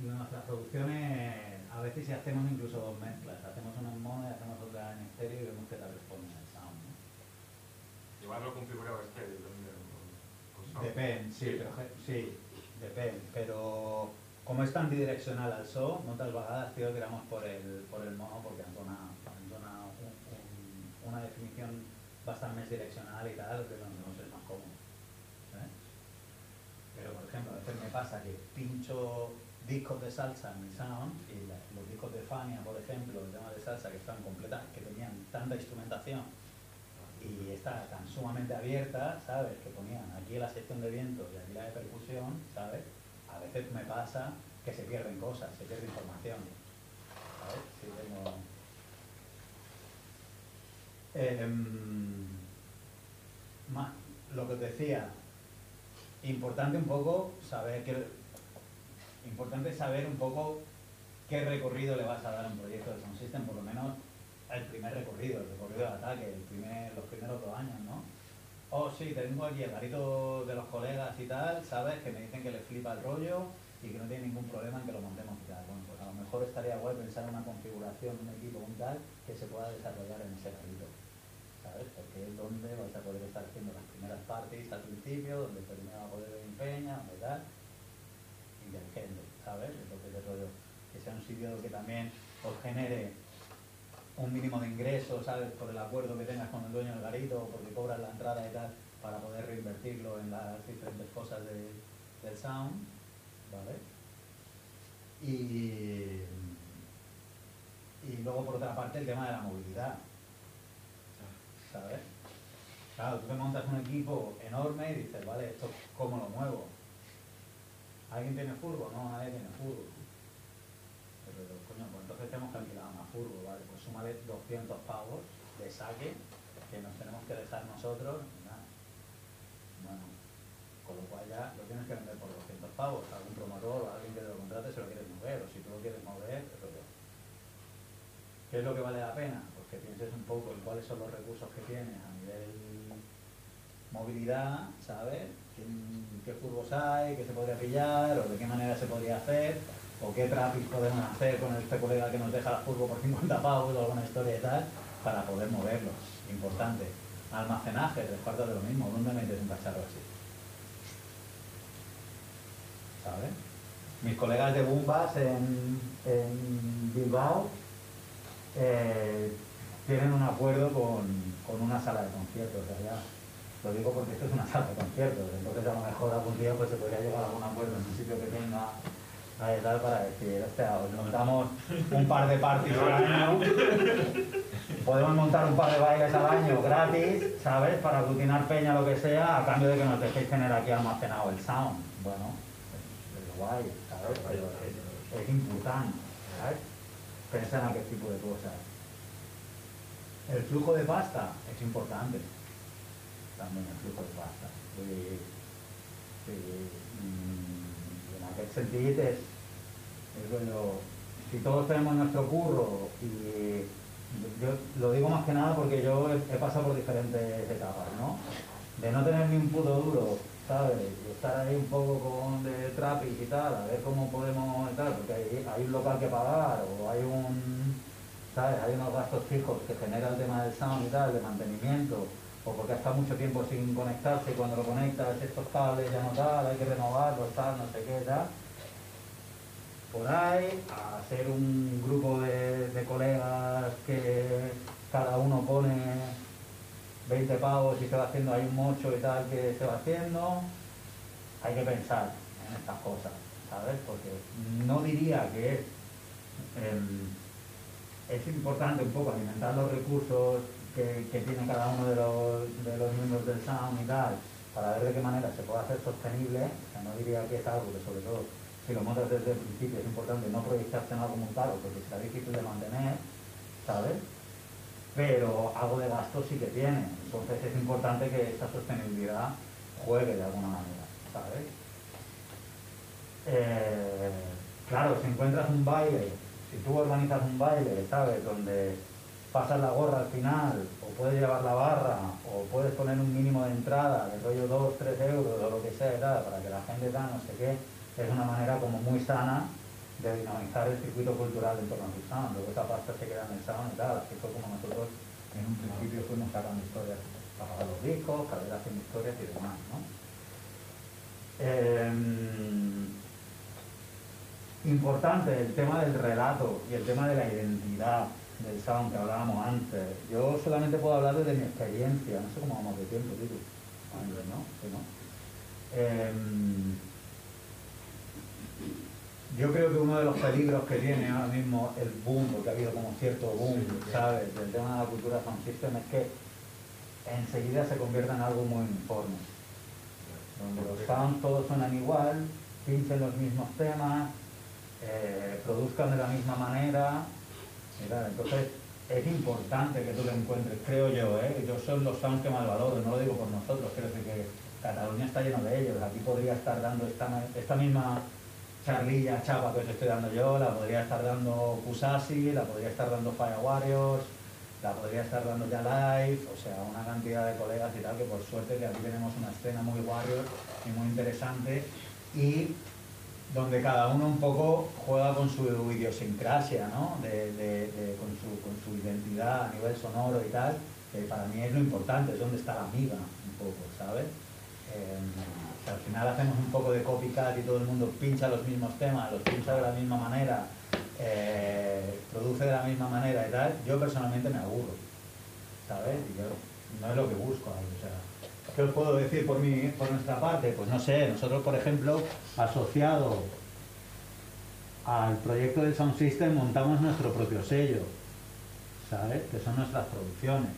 S1: nuestras producciones, a veces si hacemos incluso dos mezclas. Hacemos una en mono y hacemos otra en estéreo y vemos que tal responde.
S2: Igual lo configureu estèreo, també, el, el so.
S1: Depende, sí, pero, sí, depende, pero como es tan bidireccional al so, moltes vegades, tío, tiramos por el, por el mono porque ens dona, ens dona un, un, una definición bastante direccional y tal, que nos es más cómodo. ¿sabes? Pero, por ejemplo, a veces me pasa que pincho discos de salsa en mi sound y los discos de Fania, por ejemplo, el tema de salsa que están completas, que tenían tanta instrumentación y está tan sumamente abierta, ¿sabes? Que ponían aquí la sección de vientos y aquí la de percusión, ¿sabes? A veces me pasa que se pierden cosas, se pierde información. Em, lo que os decía, importante un poco saber que importante saber un poco qué recorrido le vas a dar un proyecto de Sound System, por lo menos el primer recorrido, el recorrido de ataque, el primer, los primeros dos años, ¿no? Oh, sí, tengo aquí el garito de los colegas y tal, ¿sabes? Que me dicen que les flipa el rollo y que no tienen ningún problema en que lo montemos y tal. Bueno, pues a lo mejor estaría guay pensar en una configuración, un equipo, un tal, que se pueda desarrollar en ese garito, ¿sabes? Porque es donde vais a poder estar haciendo las primeras parties al principio, donde primero va a poder ver empeña, donde tal, inteligente, ¿sabes? Entonces el rollo, que sea un sitio que también os genere un mínimo de ingresos, ¿sabes? Por el acuerdo que tengas con el dueño del garito, o porque cobras la entrada y tal, para poder reinvertirlo en las diferentes cosas de- del sound, ¿vale? Y, y luego por otra parte el tema de la movilidad, ¿sabes? Claro, tú te montas un equipo enorme y dices, vale, ¿esto cómo lo muevo? ¿Alguien tiene furgo? No, nadie tiene furgo. Pero, coño, pues entonces tenemos que alquilar una furgo, ¿vale? Pues súmale 200 pavos de saque que nos tenemos que dejar nosotros. Bueno, con lo cual ya lo tienes que vender por 200 pavos. Algún promotor o alguien que te lo contrate se lo quieres mover, o si tú lo quieres mover, yo. ¿Qué es lo que vale la pena? Pues que pienses un poco en cuáles son los recursos que tienes a nivel movilidad, ¿sabes? ¿Qué, qué curvos hay, qué se podría pillar, o de qué manera se podría hacer, o qué traffic podemos hacer con este colega que nos deja la curva por 50 pavos o alguna historia y tal, para poder moverlos. Importante. Almacenaje, tres cuartos de lo mismo. ¿Dónde metes un cacharro así? ¿Sabes? Mis colegas de Bumbas en, Bilbao eh, tienen un acuerdo con, con una sala de conciertos. O lo digo porque esto es una sala de conciertos. Entonces a lo mejor algún día pues, se podría llegar a algún acuerdo en un sitio que tenga ahí tal para decir, hostia, os montamos un par de parties al año, podemos montar un par de bailes al año gratis, ¿sabes? Para aglutinar peña, lo que sea, a cambio de que nos dejéis tener aquí almacenado el sound. Bueno, es, es guay, ¿sabes? Pero es, es importante, ¿sabes? Pensar en aquel tipo de cosas. El flujo de pasta es importante. También el flujo de pasta. Y, mm, en aquest sentit és, és allò, si todos tenemos nuestro curro y yo lo digo más que nada porque yo he, he pasado por diferentes etapas, ¿no? De no tener ni un puto duro, ¿sabes? Y estar ahí un poco con de trapis y tal, a ver cómo podemos y tal, porque hay, hay un local que pagar o hay un, ¿sabes? Hay unos gastos fijos que genera el tema del sound y tal, de mantenimiento, o porque ha estado mucho tiempo sin conectarse y cuando lo conectas estos cables ya no tal, hay que renovarlos, tal, no sé qué, tal. Por ahí, a ser un grupo de, colegas que cada uno pone 20 pavos y se va haciendo ahí un mocho y tal que se va haciendo, hay que pensar en estas cosas, ¿sabes? Porque no diría que em, es importante un poco alimentar los recursos que, que tiene cada uno de los, de los miembros del SAM y tal, para ver de qué manera se puede hacer sostenible, sea, no diría que es algo que sobre todo si lo montas desde el principio es importante no proyectarte en algo muy caro porque será difícil de mantener, ¿sabes? Pero algo de gasto sí que tiene, entonces es importante que esta sostenibilidad juegue de alguna manera, ¿sabes? Eh, claro, si encuentras un baile, si tú organizas un baile, ¿sabes? Donde pasas la gorra al final, o puedes llevar la barra, o puedes poner un mínimo de entrada, de rollo 2, 3 euros o lo que sea, tal, para que la gente da no sé qué, es una manera como muy sana de dinamizar el circuito cultural en torno al sound. Luego esa pasta se queda en el sound y tal, así como nosotros en un principio fuimos sacando historias para los discos, carreras haciendo historias y demás, ¿no? Eh, importante el tema del relato y el tema de la identidad del sound que hablábamos antes. Yo solamente puedo hablar desde mi experiencia, no sé cómo vamos de tiempo, Tito. Años, ¿no? Sí, ¿no? Eh, yo creo que uno de los peligros que tiene ahora mismo el boom, porque ha habido como cierto boom, ¿sabes?, del tema de la cultura sound system, es que enseguida se convierta en algo muy uniforme. Donde los sounds todos suenan igual, pinchen los mismos temas, eh, produzcan de la misma manera. Tal. Entonces, es importante que tú lo encuentres, creo yo, ¿eh? yo son los sounds que más valoro, no lo digo por nosotros, creo que Cataluña está lleno de ellos, aquí podría estar dando esta, esta misma charlilla, chapa que os estoy dando yo, la podría estar dando Kusasi, la podría estar dando Fire Warriors, la podría estar dando ya Live, o sea, una cantidad de colegas y tal, que por suerte que aquí tenemos una escena muy Warrior y muy interesante y donde cada uno un poco juega con su idiosincrasia, ¿no? De, de- con, su, con su identidad a nivel sonoro y tal, que para mí es lo importante, es donde está la amiga un poco, ¿sabes? Eh, al final hacemos un poco de copycat y todo el mundo pincha los mismos temas, los pincha de la misma manera, eh, produce de la misma manera y tal, yo personalmente me aburro, ¿sabes? Y yo no es lo que busco ahí, o sea, ¿qué os puedo decir por, mi, por nuestra parte? Pues no sé, nosotros por ejemplo, asociado al proyecto del Sound System montamos nuestro propio sello, ¿sabes? Que son nuestras producciones,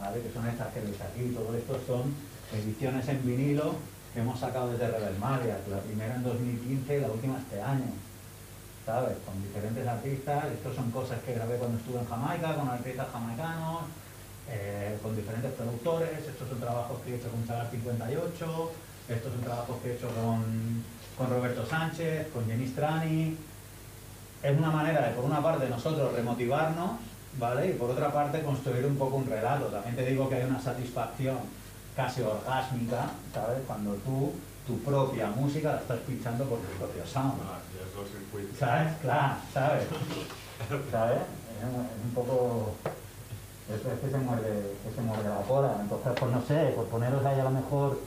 S1: ¿vale? Que son estas que veis aquí, todo esto son ediciones en vinilo que hemos sacado desde Rebel Marias, la primera en 2015 y la última este año, ¿sabes? Con diferentes artistas, estos son cosas que grabé cuando estuve en Jamaica, con artistas jamaicanos, eh, con diferentes productores, estos son trabajos que he hecho con Chagar 58, Esto es un trabajo que he hecho con, con Roberto Sánchez, con Jenny Strani. Es una manera de, por una parte, nosotros remotivarnos, ¿vale? Y por otra parte, construir un poco un relato. También te digo que hay una satisfacción casi orgásmica, ¿sabes? Cuando tú, tu propia música la estás pinchando por tu propio sound.
S2: Ah.
S1: ¿Sabes? Claro, ¿sabes? ¿Sabes? Es un poco... Es, es que se muerde, que se muerde la cola. Entonces, pues no sé, por poneros ahí a lo mejor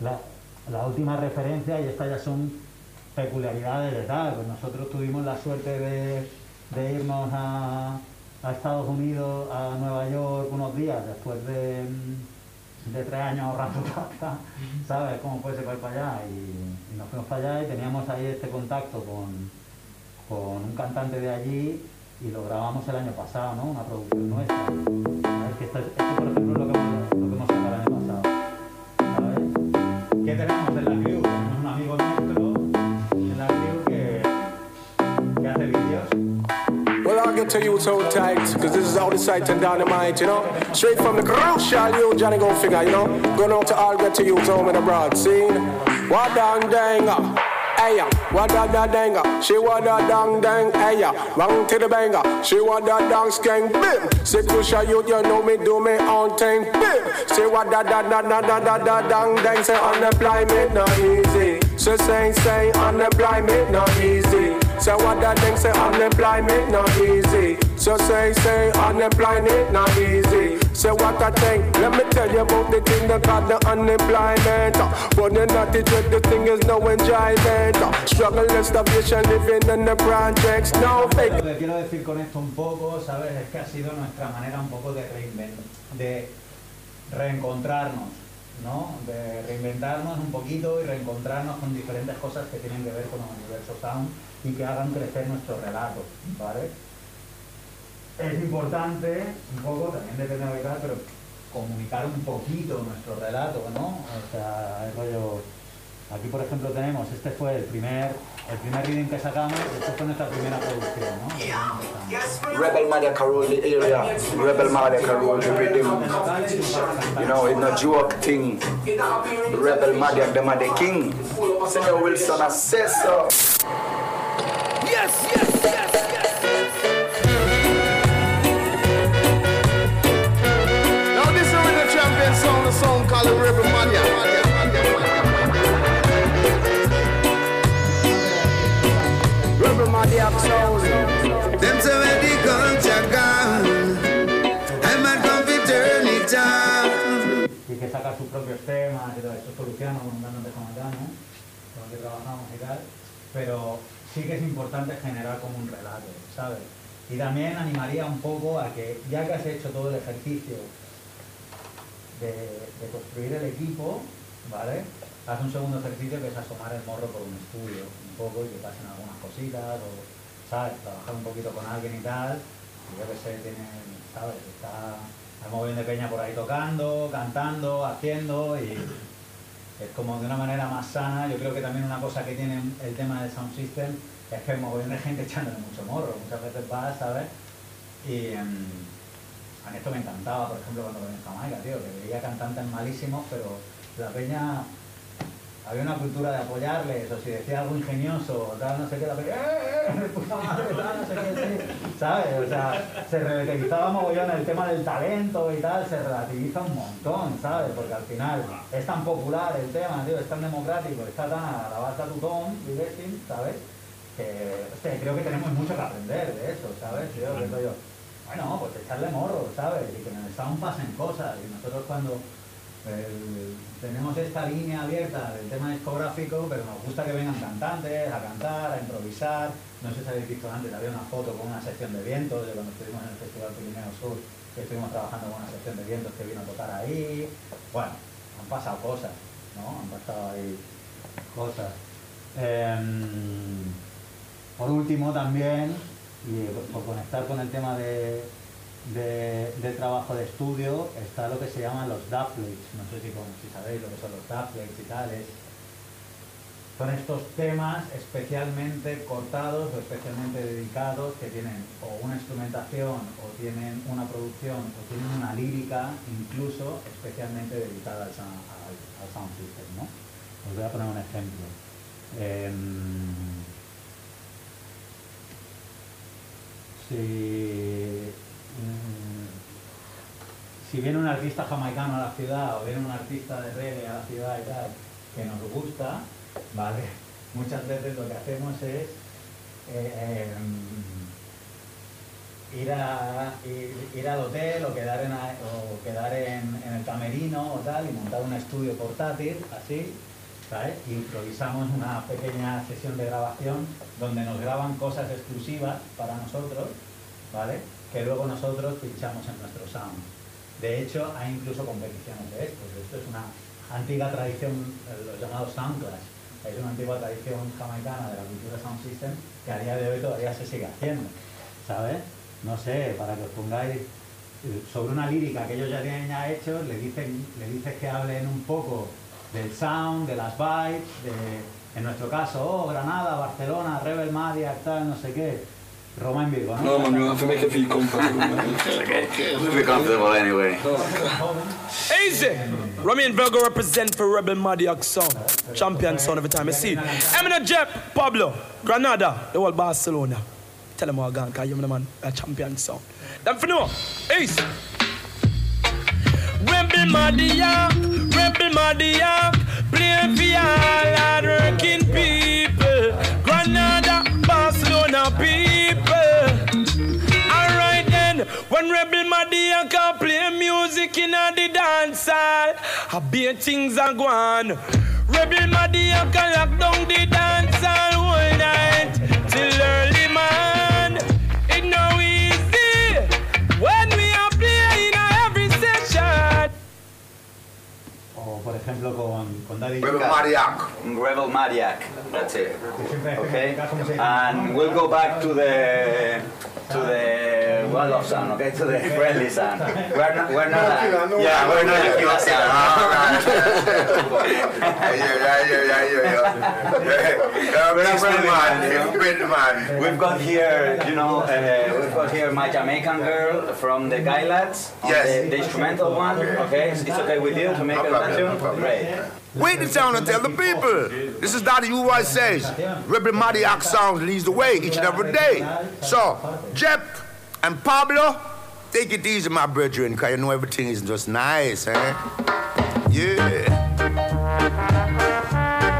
S1: la, la última referencia, y estas ya son peculiaridades de tal. Pues nosotros tuvimos la suerte de, de irnos a, a Estados Unidos, a Nueva York, unos días después de, de tres años ahorrando pasta, ¿sabes? Cómo puede ser para allá. Y, y nos fuimos para allá y teníamos ahí este contacto con, con un cantante de allí y lo grabamos el año pasado, ¿no? Una producción nuestra. ¿Sabes? Que esto, es- esto, por ejemplo, es lo que hemos, lo que hemos sacado el año pasado. ¿Sabes? ¿Qué tenemos en la crew? Tenemos un amigo nuestro en la crew que, que hace vídeos.
S4: Well, I'll get to you so tight, cause this is all the sight and dynamite, you know. Straight from the crucial you, Johnny Go Figure, you know. Going out to all get to you, home in the broad scene. What dang dang, uh, hey ya, wada da danga, she wada dang dang, hey ya, bang to the banger, she wada dang skang, bim. Say Kusha you, you know me do me own thing, bim. Say what da da da da da da da dang dang, say on the fly me not easy. Say say say on the fly me not easy. Say what da thing say on the fly me not easy. So say say on the fly it not easy. Say what I think. Let me tell you about the thing that got the unemployment. Running at it with the thing is no enjoyment. Struggle and starvation living in the projects. No fake.
S1: Lo que quiero decir con esto un poco, ¿sabes? Es que ha sido nuestra manera un poco de reinventar, reencontrarnos, ¿no? De reinventarnos un poquito y reencontrarnos con diferentes cosas que tienen que ver con el universo sound y que hagan crecer nuestro relato, ¿vale? Es importante, un poco, también depende de tal, pero comunicar un poquito nuestro relato, ¿no? O sea, el rollo... Aquí, por ejemplo, tenemos, este fue el primer, el primer reading que sacamos, esto fue nuestra primera producción, ¿no?
S5: Rebel Madiaka rule the area. Rebel Madiaka rule the rhythm. You know, it's no joke thing. Rebel Madiak, them are the king. Senor Wilson,
S4: yes, yes, yes. Champion song, the song called Rebel Mania. Rebel Mania sound.
S6: Them say where the culture gone. I might come to turn it
S1: y que saca sus propios temas y todo eso, soluciona con un de Comandano, con que trabajamos y tal, pero sí que es importante generar como un relato, ¿sabes? Y también animaría un poco a que, ya que has hecho todo el ejercicio de, construir el equipo, ¿vale? Haz un segundo ejercicio que es asomar el morro por un estudio, un poco, y que pasen algunas cositas, o, ¿sabes? Trabajar un poquito con alguien y tal, y yo que sé, tienen, ¿sabes? Está un montón de peña por ahí tocando, cantando, haciendo, y es como de una manera más sana. Yo creo que también una cosa que tiene el tema del sound system es que hay montón de gente echándole mucho morro. Muchas veces vas, ¿sabes? Y em, a mí esto me encantaba, por ejemplo, cuando venía en Jamaica, tío, que veía cantantes malísimos, pero la peña había una cultura de apoyarles, o si decía algo ingenioso, o tal, no sé qué, la peña, ¡eh, eh, puta madre, tal, no sé qué, sí", ¿sabes? O sea, se relativizaba mogollón el tema del talento y tal, se relativiza un montón, ¿sabes? Porque al final es tan popular el tema, tío, es tan democrático, está tan a la base tu tom, ¿sabes? Que, creo que tenemos mucho que aprender de eso, ¿sabes? Yo, que yo, bueno, pues echarle morro, ¿sabes? Y que en el sound pasen cosas, y nosotros cuando el- tenemos esta línea abierta del tema discográfico, pero nos gusta que vengan cantantes a cantar, a improvisar. No sé si habéis visto antes, había una foto con una sección de vientos de cuando estuvimos en el Festival Pirineo Sur, que estuvimos trabajando con una sección de vientos que vino a tocar ahí. Bueno, han pasado cosas, ¿no? Han pasado ahí cosas. Em, por último también, y por conectar con el tema de, de, de trabajo de estudio, está lo que se llaman los duplets. No sé si, con- si sabéis lo que son los duplets y tales. Son estos temas especialmente cortados o especialmente dedicados que tienen o una instrumentación o tienen una producción o tienen una lírica incluso especialmente dedicada al, sound- al- al sound system, ¿no? os voy a poner un ejemplo. Em, si, mm, si viene un artista jamaicano a la ciudad o viene un artista de reggae a la ciudad y tal, que nos gusta, ¿vale? Muchas veces lo que hacemos es eh, em, ir, ir, ir al hotel o quedar, en, o quedar en, en el camerino o tal y montar un estudio portátil, así, ¿sabes? Improvisamos una pequeña sesión de grabación donde nos graban cosas exclusivas para nosotros, ¿vale? Que luego nosotros pinchamos en nuestro sound. De hecho, hay incluso competiciones de esto. Esto es una antigua tradición, los llamados sound clash. Es una antigua tradición jamaicana de la cultura sound system que a día de hoy todavía se sigue haciendo, ¿sabes? No sé, para que os pongáis eh, sobre una lírica que ellos ya tienen ya hecho, le dicen, le dices que hablen un poco del sound, de las vibes, de, en nuestro caso, oh, Granada, Barcelona, Rebel Madia, tal, no sé qué. Roma en Virgo, ¿no?
S5: No, man, you have to make it feel comfortable, man.
S7: Okay. We're comfortable anyway.
S8: Easy. Romain Virgo represent for Rebel Madiak song. Champion sound every time I see it. Eminem Jep, Pablo, Granada, the whole Barcelona. Tell them all gone, cause you're the man, a champion song. Them for know. Easy. Rebel Madiak, Rebel Madiak, playing for all hard-working people. Granada, Barcelona people. Alright then, when Rebel Madia can play music in the dance hall, I bet things are gone. Rebel Madia can lock down the dance hall all night till early
S1: por ejemplo con, con Daddy
S5: Rebel
S1: Yuka.
S5: Mariac.
S7: Rebel Maniac. That's it. Okay.
S1: ¿cómo se dice?
S7: And we'll go back to the to the well of sound. Okay, to the friendly sound. We're not. We're not.
S5: Tequila, no.
S7: yeah, we're not tequila sound. We've got here, you know, uh, we've got here my Jamaican girl from the Guy Lads, on
S5: Yes.
S7: the, the instrumental one. Okay, it's okay with you to make a
S5: problem,
S7: tune? Great.
S6: Wait the town and tell the people. This is Daddy U.Y. says. Rebel Madiak Sound leads the way each and every day. So, Jep and Pablo, take it easy, my brethren, because you know everything is just nice, eh? Yeah.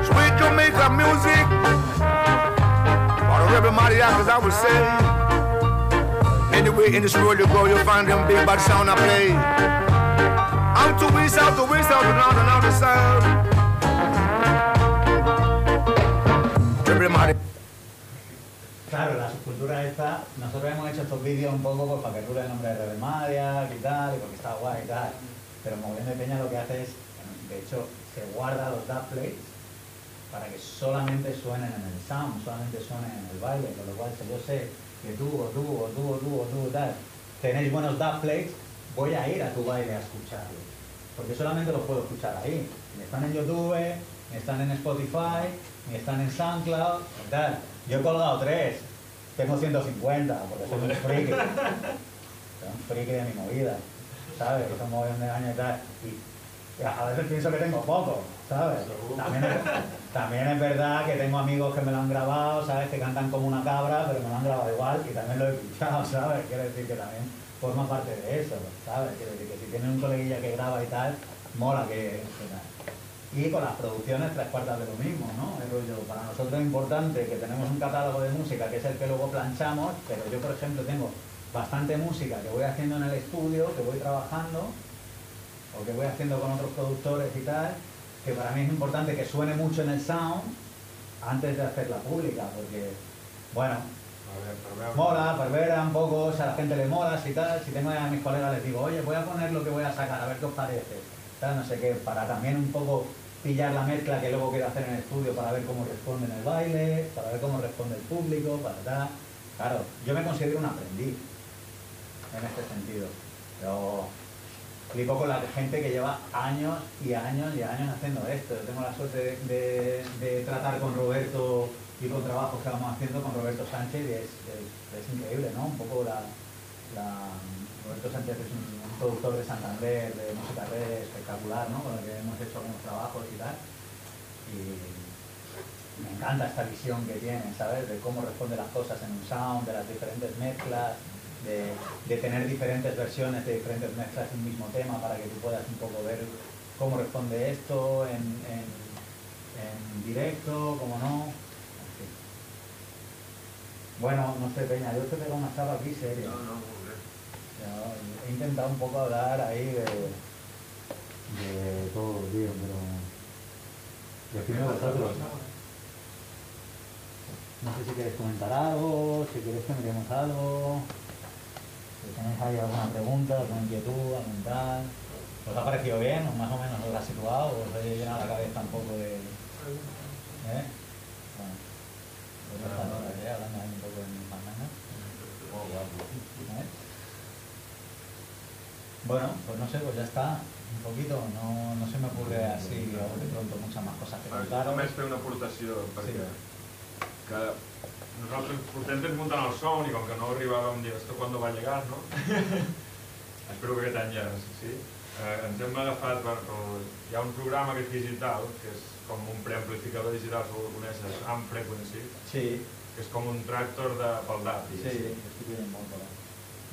S6: Sweet Jamaica music. For the Rebel Madiak, as I would say. Anyway, in this world you go, you'll find them big bad sound I play. Out to west, out to west, out and out. Everybody.
S1: Claro, la subcultura esta, nosotros hemos hecho estos vídeos un poco pues, para que dure el nombre de Rebel Madia y tal, y porque está guay y tal. Pero Mogollón de Peña lo que hace es, de hecho, se guarda los dub plates para que solamente suenen en el sound, solamente suenen en el baile, con lo cual si yo sé que tú o tú o tú o tú o tú tal tenéis buenos dub plates, voy a ir a tu baile a escucharlos. Porque solamente los puedo escuchar ahí. Ni están en YouTube, ni están en Spotify, ni están en SoundCloud, tal. Yo he colgado tres, tengo 150, porque soy un friki. Soy un friki de mi movida, ¿sabes? Que son mogollón de años y tal. Y a veces pienso que tengo poco, ¿sabes? También es, también es verdad que tengo amigos que me lo han grabado, ¿sabes? Que cantan como una cabra, pero me lo han grabado igual y también lo he pinchado, ¿sabes? Quiero decir que también forma parte de eso, ¿sabes? Que si tienen un coleguilla que graba y tal, mola que... que tal. Y con las producciones tres cuartas de lo mismo, ¿no? El rollo, para nosotros es importante que tenemos un catálogo de música que es el que luego planchamos, pero yo, por ejemplo, tengo bastante música que voy haciendo en el estudio, que voy trabajando, o que voy haciendo con otros productores y tal, que para mí es importante que suene mucho en el sound antes de hacerla pública, porque, bueno, mola, pervera un poco, si a la gente le mola, si tal, si tengo a mis colegas les digo, oye, voy a poner lo que voy a sacar, a ver qué os parece, tal, no sé qué, para también un poco pillar la mezcla que luego quiero hacer en el estudio para ver cómo responde en el baile, para ver cómo responde el público, para tal. Claro, yo me considero un aprendiz en este sentido, pero flipo con la gente que lleva años y años y años haciendo esto. Yo tengo la suerte de tratar con Roberto y con trabajos que vamos haciendo con Roberto Sánchez es, es- increíble, ¿no? Un poco la, Roberto Sánchez es un, productor de Santander, de música red espectacular, ¿no? Con el que hemos hecho algunos trabajos y tal. y me encanta esta visión que tiene, ¿sabes? De cómo responde las cosas en un sound, de las diferentes mezclas, de, de tener diferentes versiones de diferentes mezclas de un mismo tema para que tú puedas un poco ver cómo responde esto en, en directo, cómo no. Bueno, no sé, Peña, yo te pego una chapa aquí seria.
S2: No, no.
S1: Ya, He intentado un poco hablar ahí de, de todo, tío, pero... Decidme vosotros. No sé si queréis comentar algo, si queréis que miremos algo, si tenéis ahí alguna pregunta, alguna inquietud, algún tal. ¿Os ha parecido bien? ¿O más o menos os la ha situado? ¿O os ha llenado la cabeza un poco de...? ¿Eh? Bueno, pues no sé, pues ya está, un poquito, no, no se me ocurre así a de pronto muchas más cosas que contar.
S2: només fer una aportació, perquè que nosaltres portem temps muntant el son i com que no arribàvem a dir esto cuando va llegar, no? Espero que aquest any ja sí. Eh, ens hem agafat, per, per, hi ha un programa que és digital, que és com un preamplificador digital, segur que coneixes, Amp Frequency,
S1: Sí,
S2: que és com un tractor de, pel DAT.
S1: sí, estic veient molt ahí.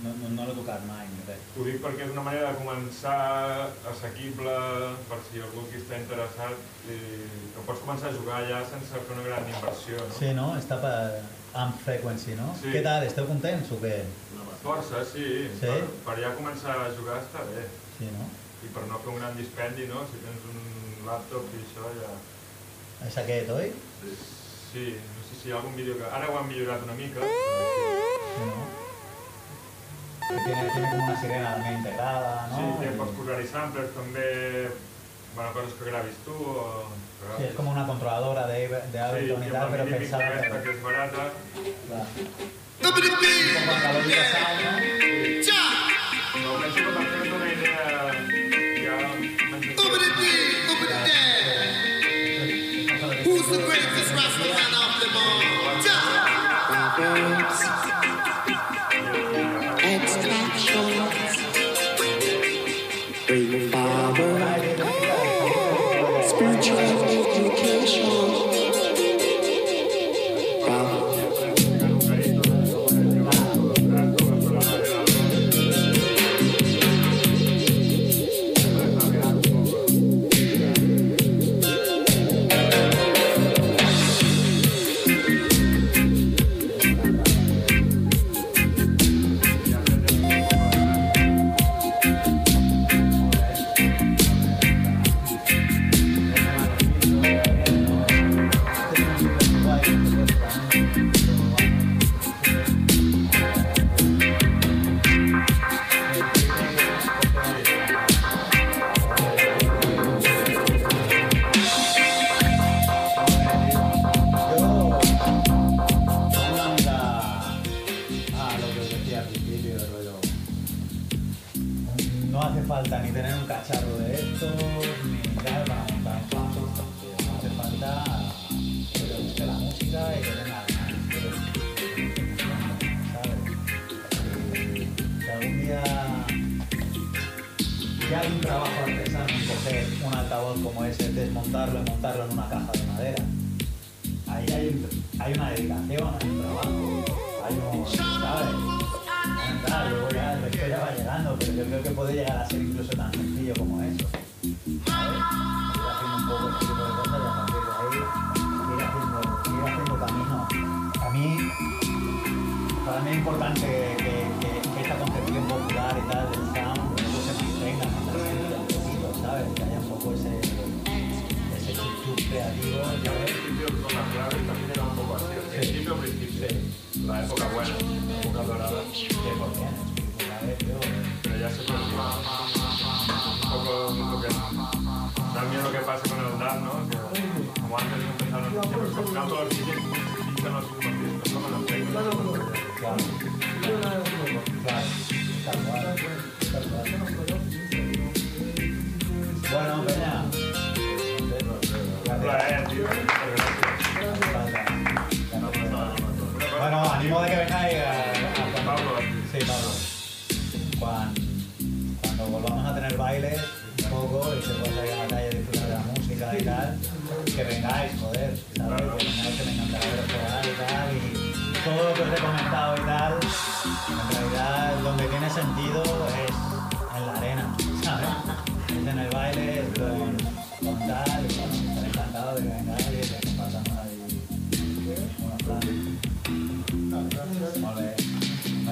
S1: No, no, no l'he tocat mai, res.
S2: Ho dic perquè és una manera de començar assequible per si algú qui està interessat i que pots començar a jugar ja sense fer una gran inversió, no?
S1: Sí, no? Està per Amp Frequency, no?
S2: Sí.
S1: Què tal? Esteu contents o què?
S2: Força, sí.
S1: Sí?
S2: Per, per ja començar a jugar està bé.
S1: Sí, no?
S2: I per no fer un gran dispendi, no? Si tens un laptop i això ja...
S1: És aquest, oi?
S2: Sí, no sé si hi ha algun vídeo que... Ara ho han millorat una mica.
S1: Sí, no? Que tiene, tiene como una sirena también integrada, ¿no?
S2: Sí,
S1: Y-
S2: pots posar-hi samplers també, bueno, coses que gravis tu o...
S1: Sí, es como una controladora de, de Ableton
S2: Sí,
S1: y
S2: i
S1: tal, pensada
S2: que és barata.
S1: Clar. Un poco analógica sound, ¿no?
S2: Però penso que per fer una idea ja...